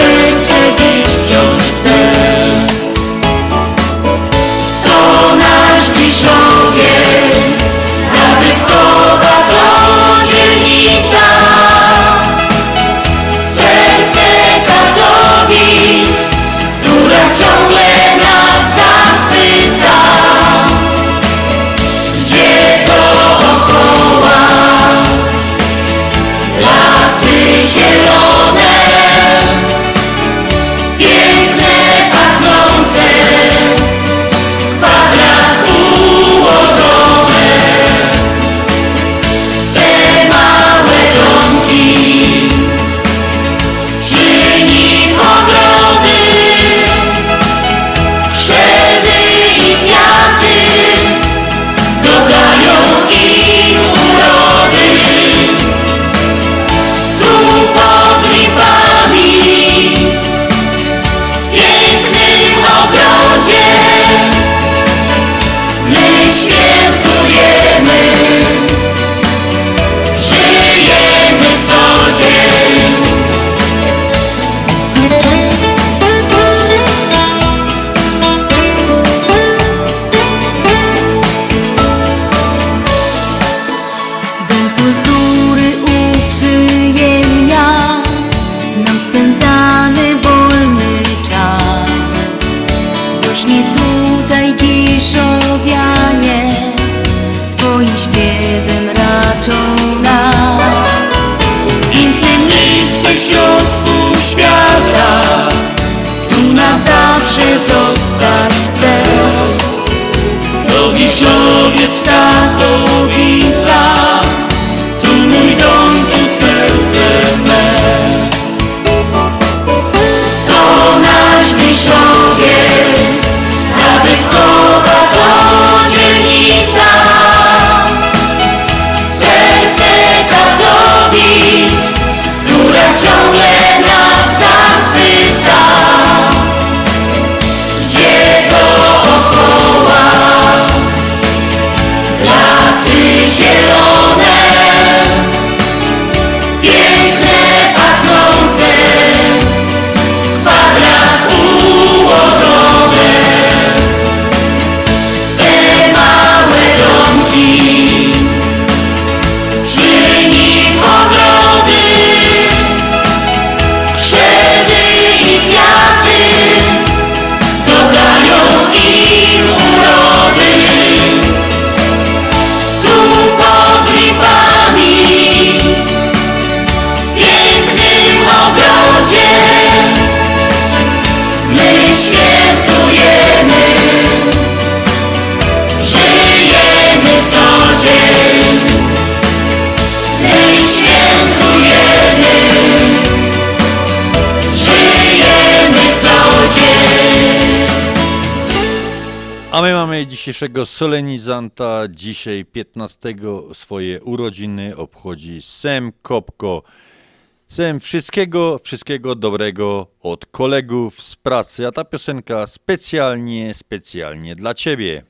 dzisiejszego solenizanta. Dzisiaj 15 swoje urodziny obchodzi Sem Kopko. Sem wszystkiego, wszystkiego dobrego od kolegów z pracy. A ta piosenka specjalnie, specjalnie dla Ciebie.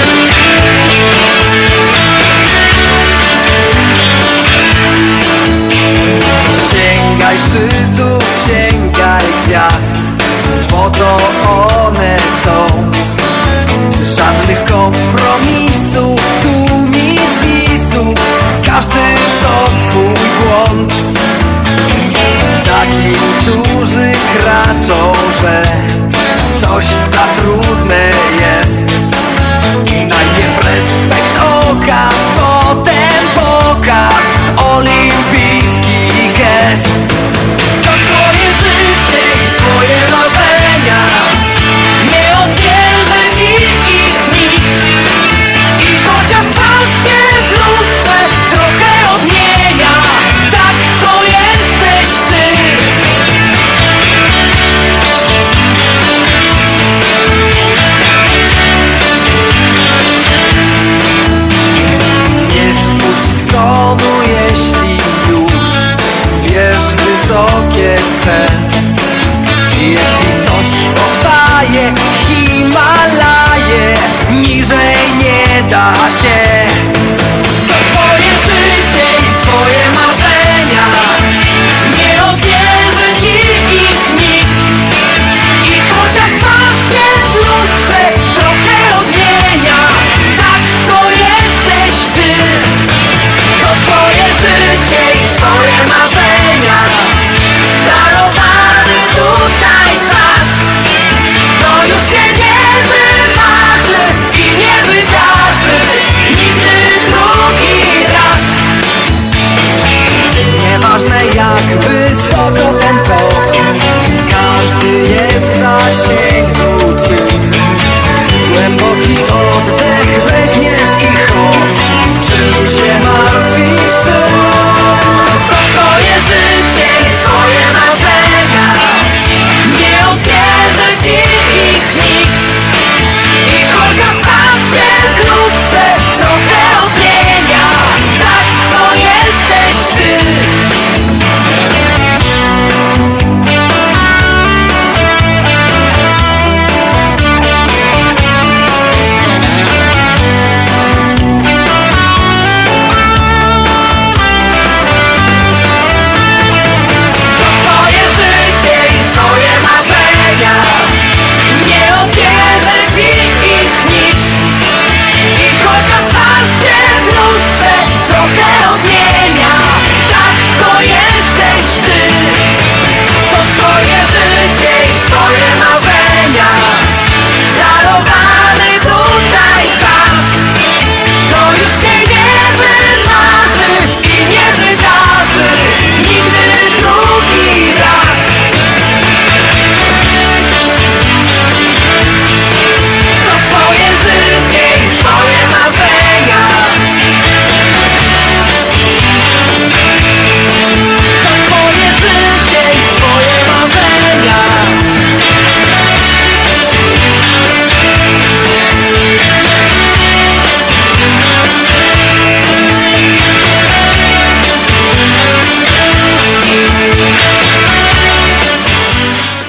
Thank Sięgaj szczytów, sięgaj gwiazd Bo to one są.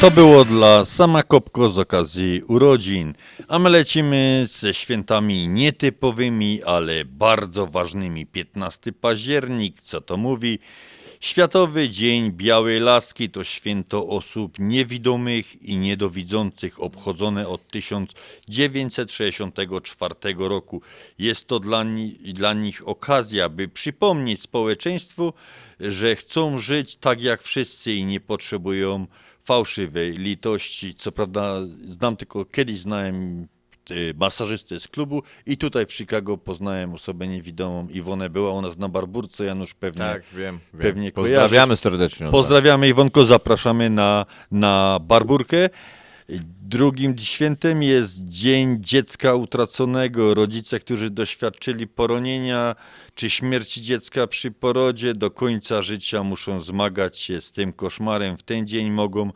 To było dla sama Kopko z okazji urodzin, a my lecimy ze świętami nietypowymi, ale bardzo ważnymi. 15 październik, co to mówi? Światowy Dzień Białej Laski to święto osób niewidomych i niedowidzących obchodzone od 1964 roku. Jest to dla, ni- dla nich okazja, by przypomnieć społeczeństwu, że chcą żyć tak jak wszyscy i nie potrzebują fałszywej litości. Co prawda znam tylko, kiedyś znałem y, masażystę z klubu i tutaj w Chicago poznałem osobę niewidomą. Iwonę była u nas na barburce, Janusz pewnie, Tak, wiem, wiem. pewnie Pozdrawiamy kojarzysz. serdecznie. Pozdrawiamy Iwonko, zapraszamy na, na barburkę. Drugim świętem jest Dzień Dziecka Utraconego. Rodzice, którzy doświadczyli poronienia czy śmierci dziecka przy porodzie, do końca życia muszą zmagać się z tym koszmarem. W ten dzień mogą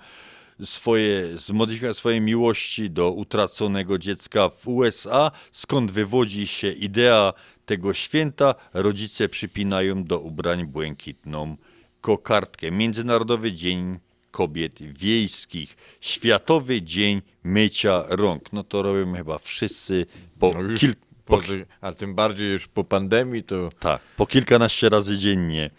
swoje, zmodyfikować swoje miłości do utraconego dziecka w USA, skąd wywodzi się idea tego święta. Rodzice przypinają do ubrań błękitną kokardkę. Międzynarodowy Dzień Kobiet Wiejskich. Światowy Dzień Mycia Rąk. No to robią chyba wszyscy po, No już kil, po, a tym bardziej już po pandemii to... tak, po kilkanaście razy dziennie.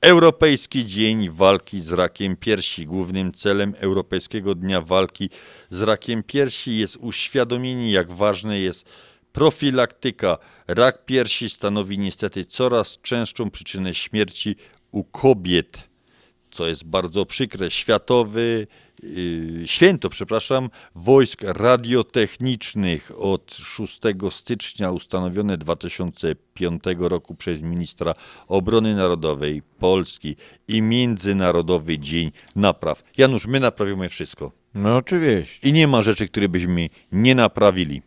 Europejski Dzień Walki z Rakiem Piersi. Głównym celem Europejskiego Dnia Walki z Rakiem Piersi jest uświadomienie, jak ważne jest profilaktyka. Rak piersi stanowi niestety coraz częstszą przyczynę śmierci u kobiet. Co jest bardzo przykre, światowy yy, święto, przepraszam, wojsk radiotechnicznych od 6 stycznia ustanowione 2005 roku przez ministra obrony narodowej Polski i Międzynarodowy Dzień Napraw. Janusz, my naprawimy wszystko. No oczywiście. I nie ma rzeczy, które byśmy nie naprawili.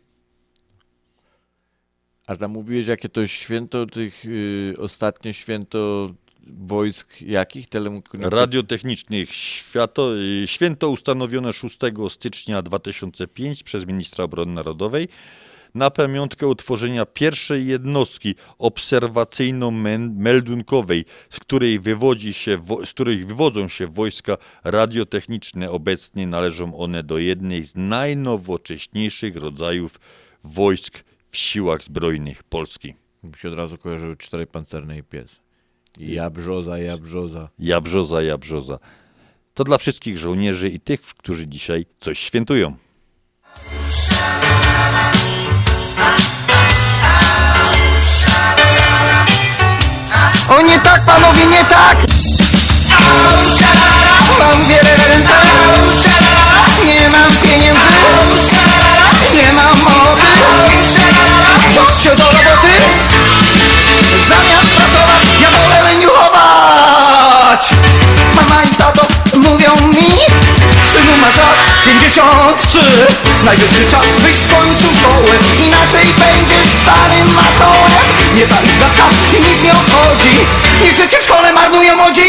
A tam mówiłeś, jakie to święto tych, y, ostatnie święto wojsk jakich? Telekomunikacji- Radiotechnicznych świato, święto ustanowione 6 stycznia 2005 przez ministra obrony narodowej na pamiątkę utworzenia pierwszej jednostki obserwacyjno-meldunkowej, z której, wywodzi się, z której wywodzą się wojska radiotechniczne. Obecnie należą one do jednej z najnowocześniejszych rodzajów wojsk w siłach zbrojnych Polski. Mi się od razu kojarzyły cztery pancerne i pies. Jabrzoza, jabrzoza. Jabrzoza, jabrzoza. To dla wszystkich żołnierzy i tych, którzy dzisiaj coś świętują. O nie tak, panowie, nie tak! Mam wiele ręce, nie mam pieniędzy, nie mam mowy. Wziąć się do roboty, mówią mi, synu masz lat 53, najwyższy czas byś skończył szkołę, inaczej będziesz starym matołem. Nie pali gadka i nic nie obchodzi, niech życie w szkole marnują młodzi.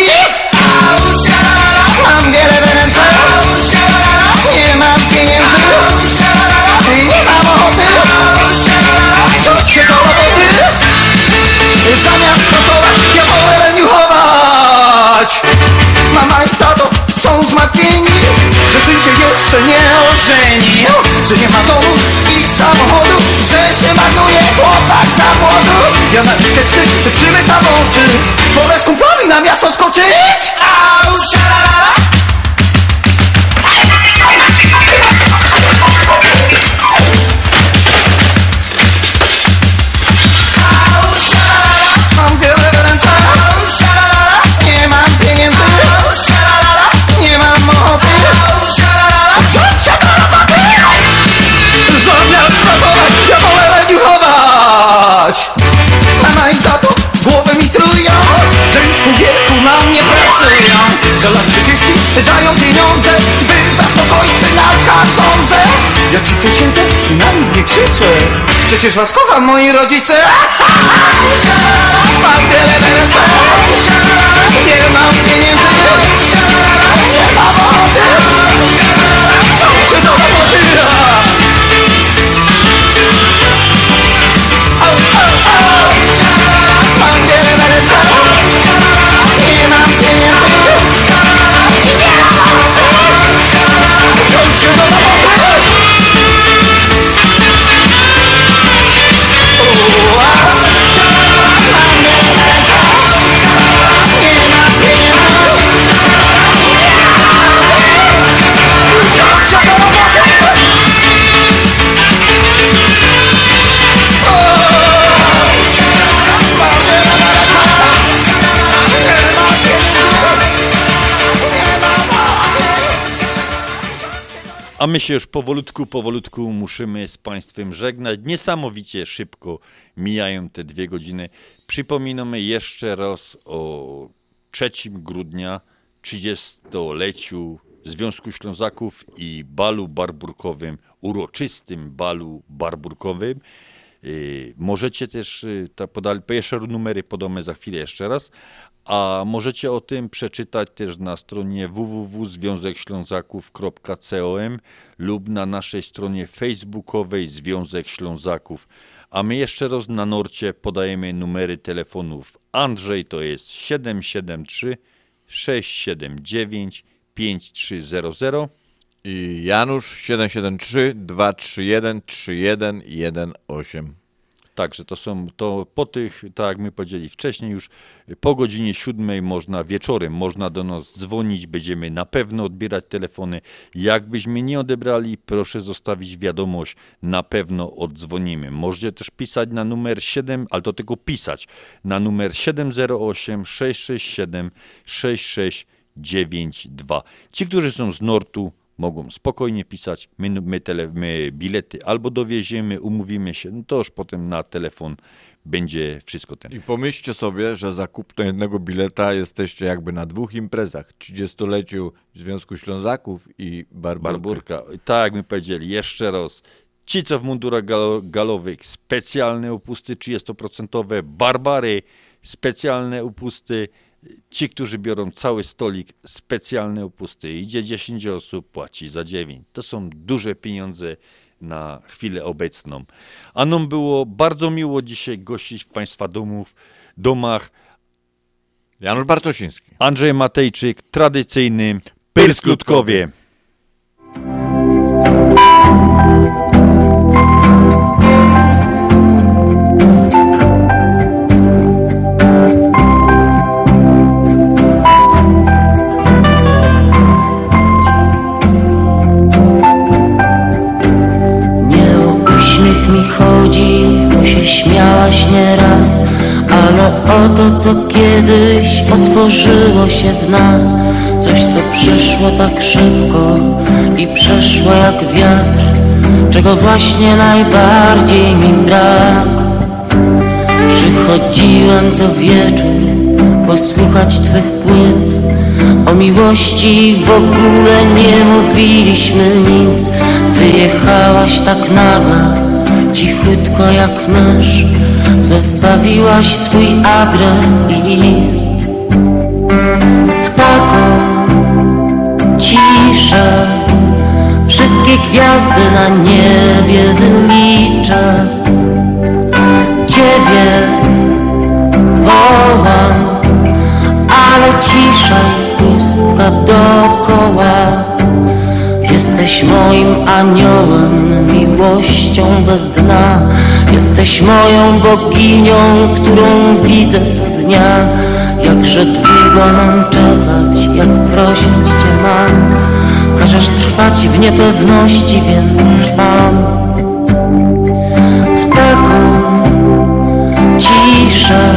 Mam wiele w ręce, nie mam pieniędzy, nie mam ochoty. Wziąć się do roboty, zamiast pracować, ja wolę leniuchować. Mama i są zmartwieni, że się jeszcze nie ożeni, że nie ma domu i samochodu, że się marnuje chłopak za młodu. Ja na te teksty przymykam oczy, wolę z kumplami na miasto skoczyć. Au. Przecież was kocham moi rodzice. A my się już powolutku, powolutku musimy z Państwem żegnać. Niesamowicie szybko mijają te dwie godziny. Przypominamy jeszcze raz o 3 grudnia, 30-leciu Związku Ślązaków i balu barburkowym, uroczystym balu barburkowym. Yy, Możecie też, yy, ta podali, jeszcze numery podamy za chwilę jeszcze raz, a możecie o tym przeczytać też na stronie www.związekślązaków.com lub na naszej stronie facebookowej Związek Ślązaków. A my jeszcze raz na Norcie podajemy numery telefonów. Andrzej to jest 773 679 5300 I Janusz 773 231 3118. Także to są, to po tych, tak jak my powiedzieli wcześniej już, po godzinie siódmej można, wieczorem można do nas dzwonić, będziemy na pewno odbierać telefony. Jakbyśmy nie odebrali, proszę zostawić wiadomość, na pewno oddzwonimy. Możecie też pisać na numer 7, ale to tylko pisać, na numer 708 667 66 92. Ci, którzy są z Nortu, mogą spokojnie pisać. My, my, tele, my bilety albo dowieziemy, umówimy się, no to już potem na telefon będzie wszystko ten. I pomyślcie sobie, że za kupno jednego bileta jesteście jakby na dwóch imprezach. 30-leciu Związku Ślązaków i Barburka. Barburka. Tak jak my powiedzieli, jeszcze raz. Ci, co w mundurach galo, galowych, specjalne upusty 30%, barbary, specjalne upusty. Ci, którzy biorą cały stolik, specjalne upusty. Idzie 10 osób, płaci za 9. To są duże pieniądze na chwilę obecną. A nam było bardzo miło dzisiaj gościć w Państwa domów, domach. Janusz Bartosiński. Andrzej Matejczyk, tradycyjny Pyrskutkowie. Nie chodzi, bo się śmiałaś nieraz Ale o to, co kiedyś otworzyło się w nas. Coś, co przyszło tak szybko i przeszło jak wiatr Czego właśnie najbardziej mi brak. Przychodziłem co wieczór posłuchać Twych płyt. O miłości w ogóle nie mówiliśmy nic. Wyjechałaś tak nagle, cichutko jak mysz. Zostawiłaś swój adres i list. W taką ciszę. Wszystkie gwiazdy na niebie wyliczę. Ciebie wołam ale cisza pustka dookoła Jesteś moim aniołem, miłością bez dna. Jesteś moją boginią, którą widzę co dnia. Jakże długo mam czekać, jak prosić Cię mam. Każesz trwać w niepewności, więc trwam. W taką ciszę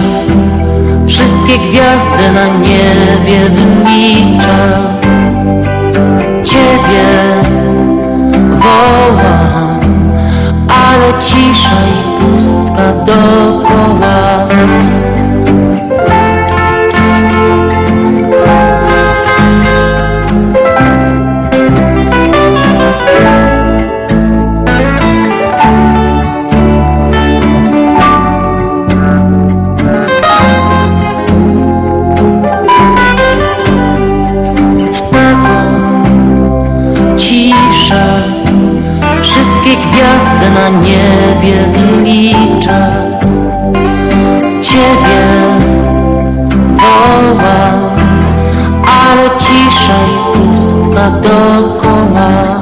Wszystkie gwiazdy na niebie wyliczę Ciebie Ale cisza i pustka dookoła na niebie wyliczę Ciebie wołam Ale cisza i pustka dookoła.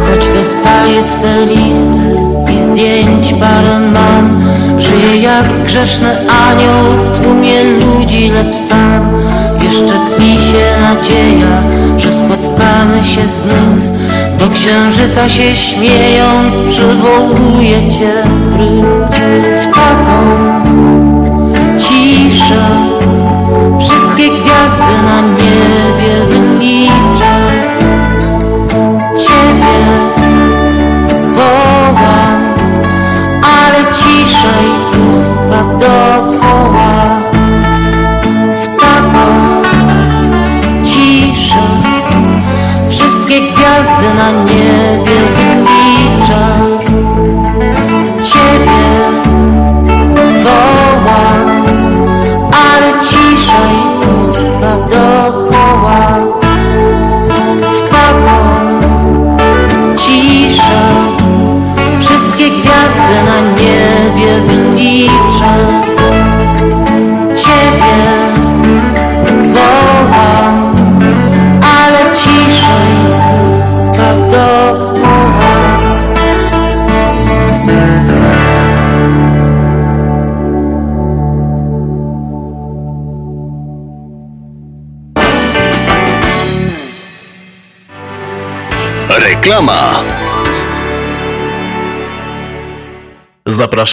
Choć dostaję Twe listy i zdjęć parę mam Żyję jak grzeszny anioł w tłumie ludzi, lecz sam. Jeszcze tli się nadzieja, że spotkamy się znów Do księżyca się śmiejąc przywołuję Cię W taką ciszę Reklama. Zapraszam